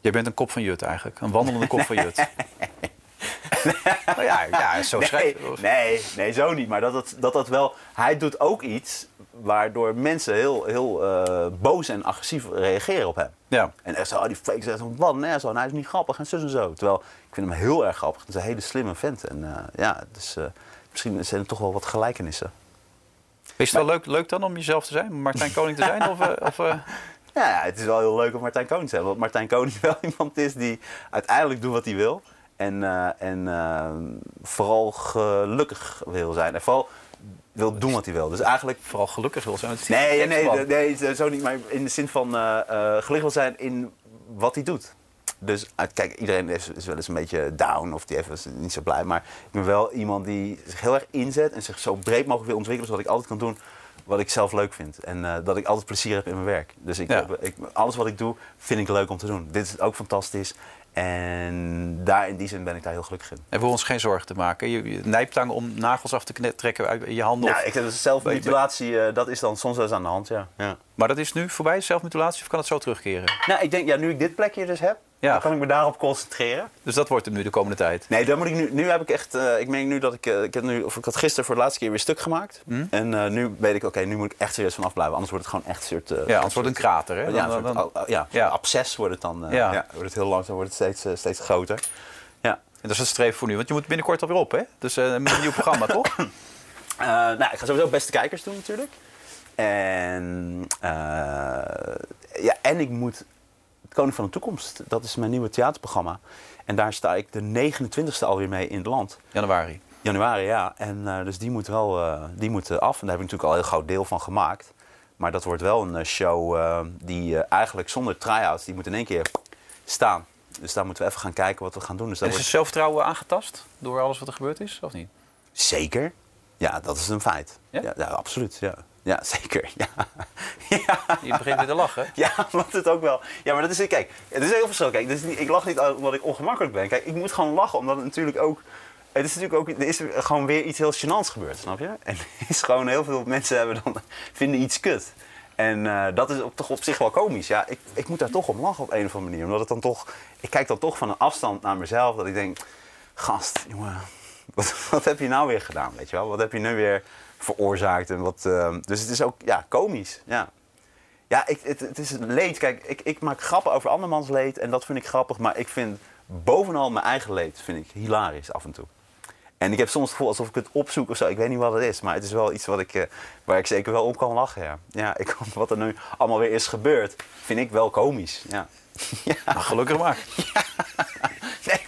Jij bent een kop van Jut eigenlijk. Een wandelende kop van Jut. [laughs] nou ja, ja, zo schrijf
Nee, nee, nee, zo niet. Maar dat dat, dat dat wel... Hij doet ook iets waardoor mensen heel, heel eh, boos en agressief reageren op hem.
Ja.
En echt zo, oh, die fake zegt van, wat, nee, zo, en hij is niet grappig en zo en zo. Terwijl, ik vind hem heel erg grappig. Het is een hele slimme vent. En eh, ja, dus misschien zijn er toch wel wat gelijkenissen.
Is het wel leuk, leuk dan om jezelf te zijn? Martijn Koning te zijn? Of, of, [laughs] eh,
Ja, het is wel heel leuk om Martijn Koning te hebben. Want Martijn Koning [laughs] wel iemand is die uiteindelijk doet wat hij wil. En, eh, en eh, vooral gelukkig wil zijn. En vooral wil doen wat hij wil. Dus eigenlijk
vooral gelukkig wil zijn?
Nee, nee, nee, zo niet. Maar in de zin van eh, gelukkig wil zijn in wat hij doet. Dus uit- kijk, iedereen is, is wel eens een beetje down of die even is niet zo blij. Maar ik ben wel iemand die zich heel erg inzet en zich zo breed mogelijk wil ontwikkelen. Zodat ik altijd kan doen wat ik zelf leuk vind. En eh, dat ik altijd plezier heb in mijn werk. Dus ik,
Ja.
ik, alles wat ik doe, vind ik leuk om te doen. Dit is ook fantastisch. En daar in die zin ben ik daar heel gelukkig in.
En voor ons geen zorgen te maken. Je, je nijptang om nagels af te trekken uit je handen.
Nou,
of-
ik heb dus zelfmutilatie, eh, dat is dan soms wel eens aan de hand, ja. ja.
Maar dat is nu voorbij, zelfmutilatie, of kan het zo terugkeren?
Nou, ik denk, ja, nu ik dit plekje dus heb,
Ja.
dan kan ik me daarop concentreren.
Dus dat wordt hem nu de komende tijd.
Nee, dan moet ik nu, nu heb ik echt, eh, ik merk nu dat ik, eh, ik heb nu, of ik had gisteren voor de laatste keer weer stuk gemaakt. En eh, nu weet ik, oké, nu moet ik echt serieus vanaf blijven, anders wordt het gewoon echt een soort...
Ja, anders wordt het een krater. Hè?
ja,
Dan-
een soort,
dan-
ja,
Ja.
absces wordt het dan.
Ja.
ja. wordt het heel langzaam, wordt het steeds, steeds groter. Ja.
En dat is het streven voor nu. Want je moet binnenkort alweer op, hè? Dus met een nieuw programma, [coughs] toch?
Nou, ik ga sowieso beste kijkers doen natuurlijk. En, ja, en ik moet het Koning van de Toekomst, dat is mijn nieuwe theaterprogramma. En daar sta ik de 29e alweer mee in het land.
Januari.
Januari, ja. En eh, dus die moet wel eh, die moet, eh, af. En daar heb ik natuurlijk al een heel groot deel van gemaakt. Maar dat wordt wel een show die eigenlijk zonder try-outs, die moet in één keer staan. Dus daar moeten we even gaan kijken wat we gaan doen. Dus dat
Is het
wordt...
zelfvertrouwen aangetast door alles wat er gebeurd is, of niet?
Zeker. Ja, dat is een feit.
Ja?
Ja, ja, absoluut. Ja. Ja, [laughs] zeker. Ja. [laughs] ja.
Je begint weer te lachen. [laughs]
Ja, want het ook wel. Ja, maar dat is. Kijk, het is heel verschil. Kijk, niet, ik lach niet omdat ik ongemakkelijk ben. Kijk, ik moet gewoon lachen omdat het natuurlijk ook. Het is natuurlijk ook. Er is gewoon weer iets heel gênants gebeurd, snap je? En is gewoon heel veel mensen hebben dan vinden iets kut. En eh, dat is op, toch op zich wel komisch. Ja, ik, ik moet daar toch om lachen op een of andere manier. Omdat het dan toch. Ik kijk dan toch van een afstand naar mezelf. Dat ik denk, gast, jongen, wat, wat heb je nou weer gedaan? Weet je wel? Wat heb je nu weer veroorzaakt? En wat, eh, dus het is ook ja, komisch. Ja. Ja, ik, het, het is leed. Kijk, ik, ik maak grappen over andermans leed en dat vind ik grappig. Maar ik vind bovenal mijn eigen leed vind ik hilarisch af en toe. En ik heb soms het gevoel alsof ik het opzoek of zo. Ik weet niet wat het is, maar het is wel iets wat ik, eh, waar ik zeker wel om kan lachen. Ja. Ja, ik, [laughs] wat er nu allemaal weer is gebeurd, vind ik wel komisch. Ja. [laughs] ja.
Nou, gelukkig maar. [laughs]
Nee,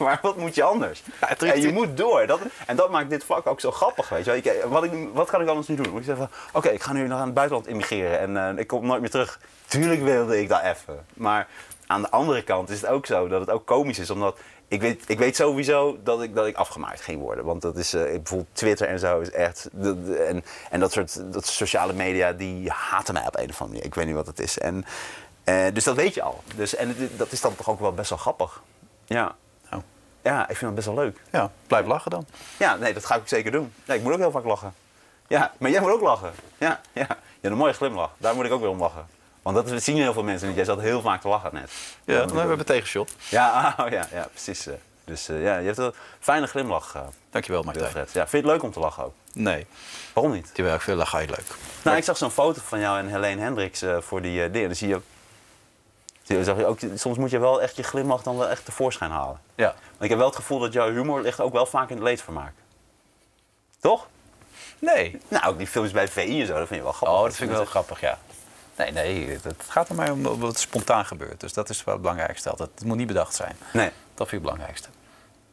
[laughs] maar wat moet je anders? en je moet door. Dat, en dat maakt dit vak ook zo grappig, weet je wel. Ik- wat, ik, wat kan ik anders nu doen? Moet ik zeggen, van, oké, ik ga nu naar het buitenland immigreren en eh, ik kom nooit meer terug. Tuurlijk wilde ik dat even. Maar aan de andere kant is het ook zo dat het ook komisch is, omdat... Ik weet, ik weet sowieso dat ik, dat ik afgemaakt ging worden. Want dat is eh, bijvoorbeeld Twitter en zo is echt. de- de- en, en dat soort dat sociale media die haten mij op een of andere manier. Ik weet niet wat het is. En, eh, dus dat weet je al. Dus, en het- dat is dan toch ook wel best wel grappig. Ja.
Nou,
Ja, ik vind dat best wel leuk.
Ja, blijf lachen dan.
Ja, nee, dat ga ik zeker doen. Ja, ik moet ook heel vaak lachen. Ja, maar jij moet ook lachen. Ja, ja. Je hebt een mooie glimlach. Daar moet ik ook weer om lachen. Want dat zien heel veel mensen niet. Jij zat heel vaak te lachen net.
Ja, dan hebben we een tegenshot.
Ja, [laughs] oh, ja, ja, precies. eh. Dus eh, ja, je hebt een fijne glimlach, eh,
Dankjewel, Martijn.
Wilfred. Ja, vind je het leuk om te lachen ook?
Nee,
Waarom niet?
terwijl ik veel lach, ga je leuk.
Nou, ik zag zo'n foto van jou en Helene Hendricks voor die uh, dingen. Dan zie je ook. Soms moet je wel echt je glimlach dan wel echt tevoorschijn halen.
Ja.
Maar ik heb wel het gevoel dat jouw humor ligt ook wel vaak in het leedvermaak. Toch?
Nee.
Nou, ook die films bij VI en zo, dat vind je wel grappig.
Oh, dat vind ik wel grappig, ja. Nee, nee, het gaat er mij om wat spontaan gebeurt. Dus dat is wel het belangrijkste altijd. Het moet niet bedacht zijn.
Nee.
Dat vind ik het belangrijkste.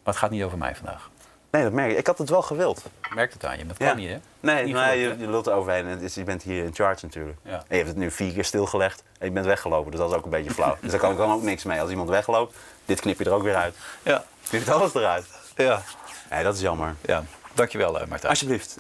Maar het gaat niet over mij vandaag.
Nee, dat merk ik. Ik had het wel gewild.
Merkt het aan je, dat kan niet, hè?
Nee,
Niet
nee je, je lult er overheen en is- je bent hier in charge natuurlijk.
Ja.
En je hebt het nu vier keer stilgelegd en je bent weggelopen. Dus dat is ook een beetje flauw. [laughs] dus daar kan, kan ook niks mee. Als iemand wegloopt, dit knip je er ook weer uit.
Ja.
Knipt alles eruit.
Ja.
Nee, dat is jammer.
ja. Dankjewel, eh, Martijn.
Alsjeblieft.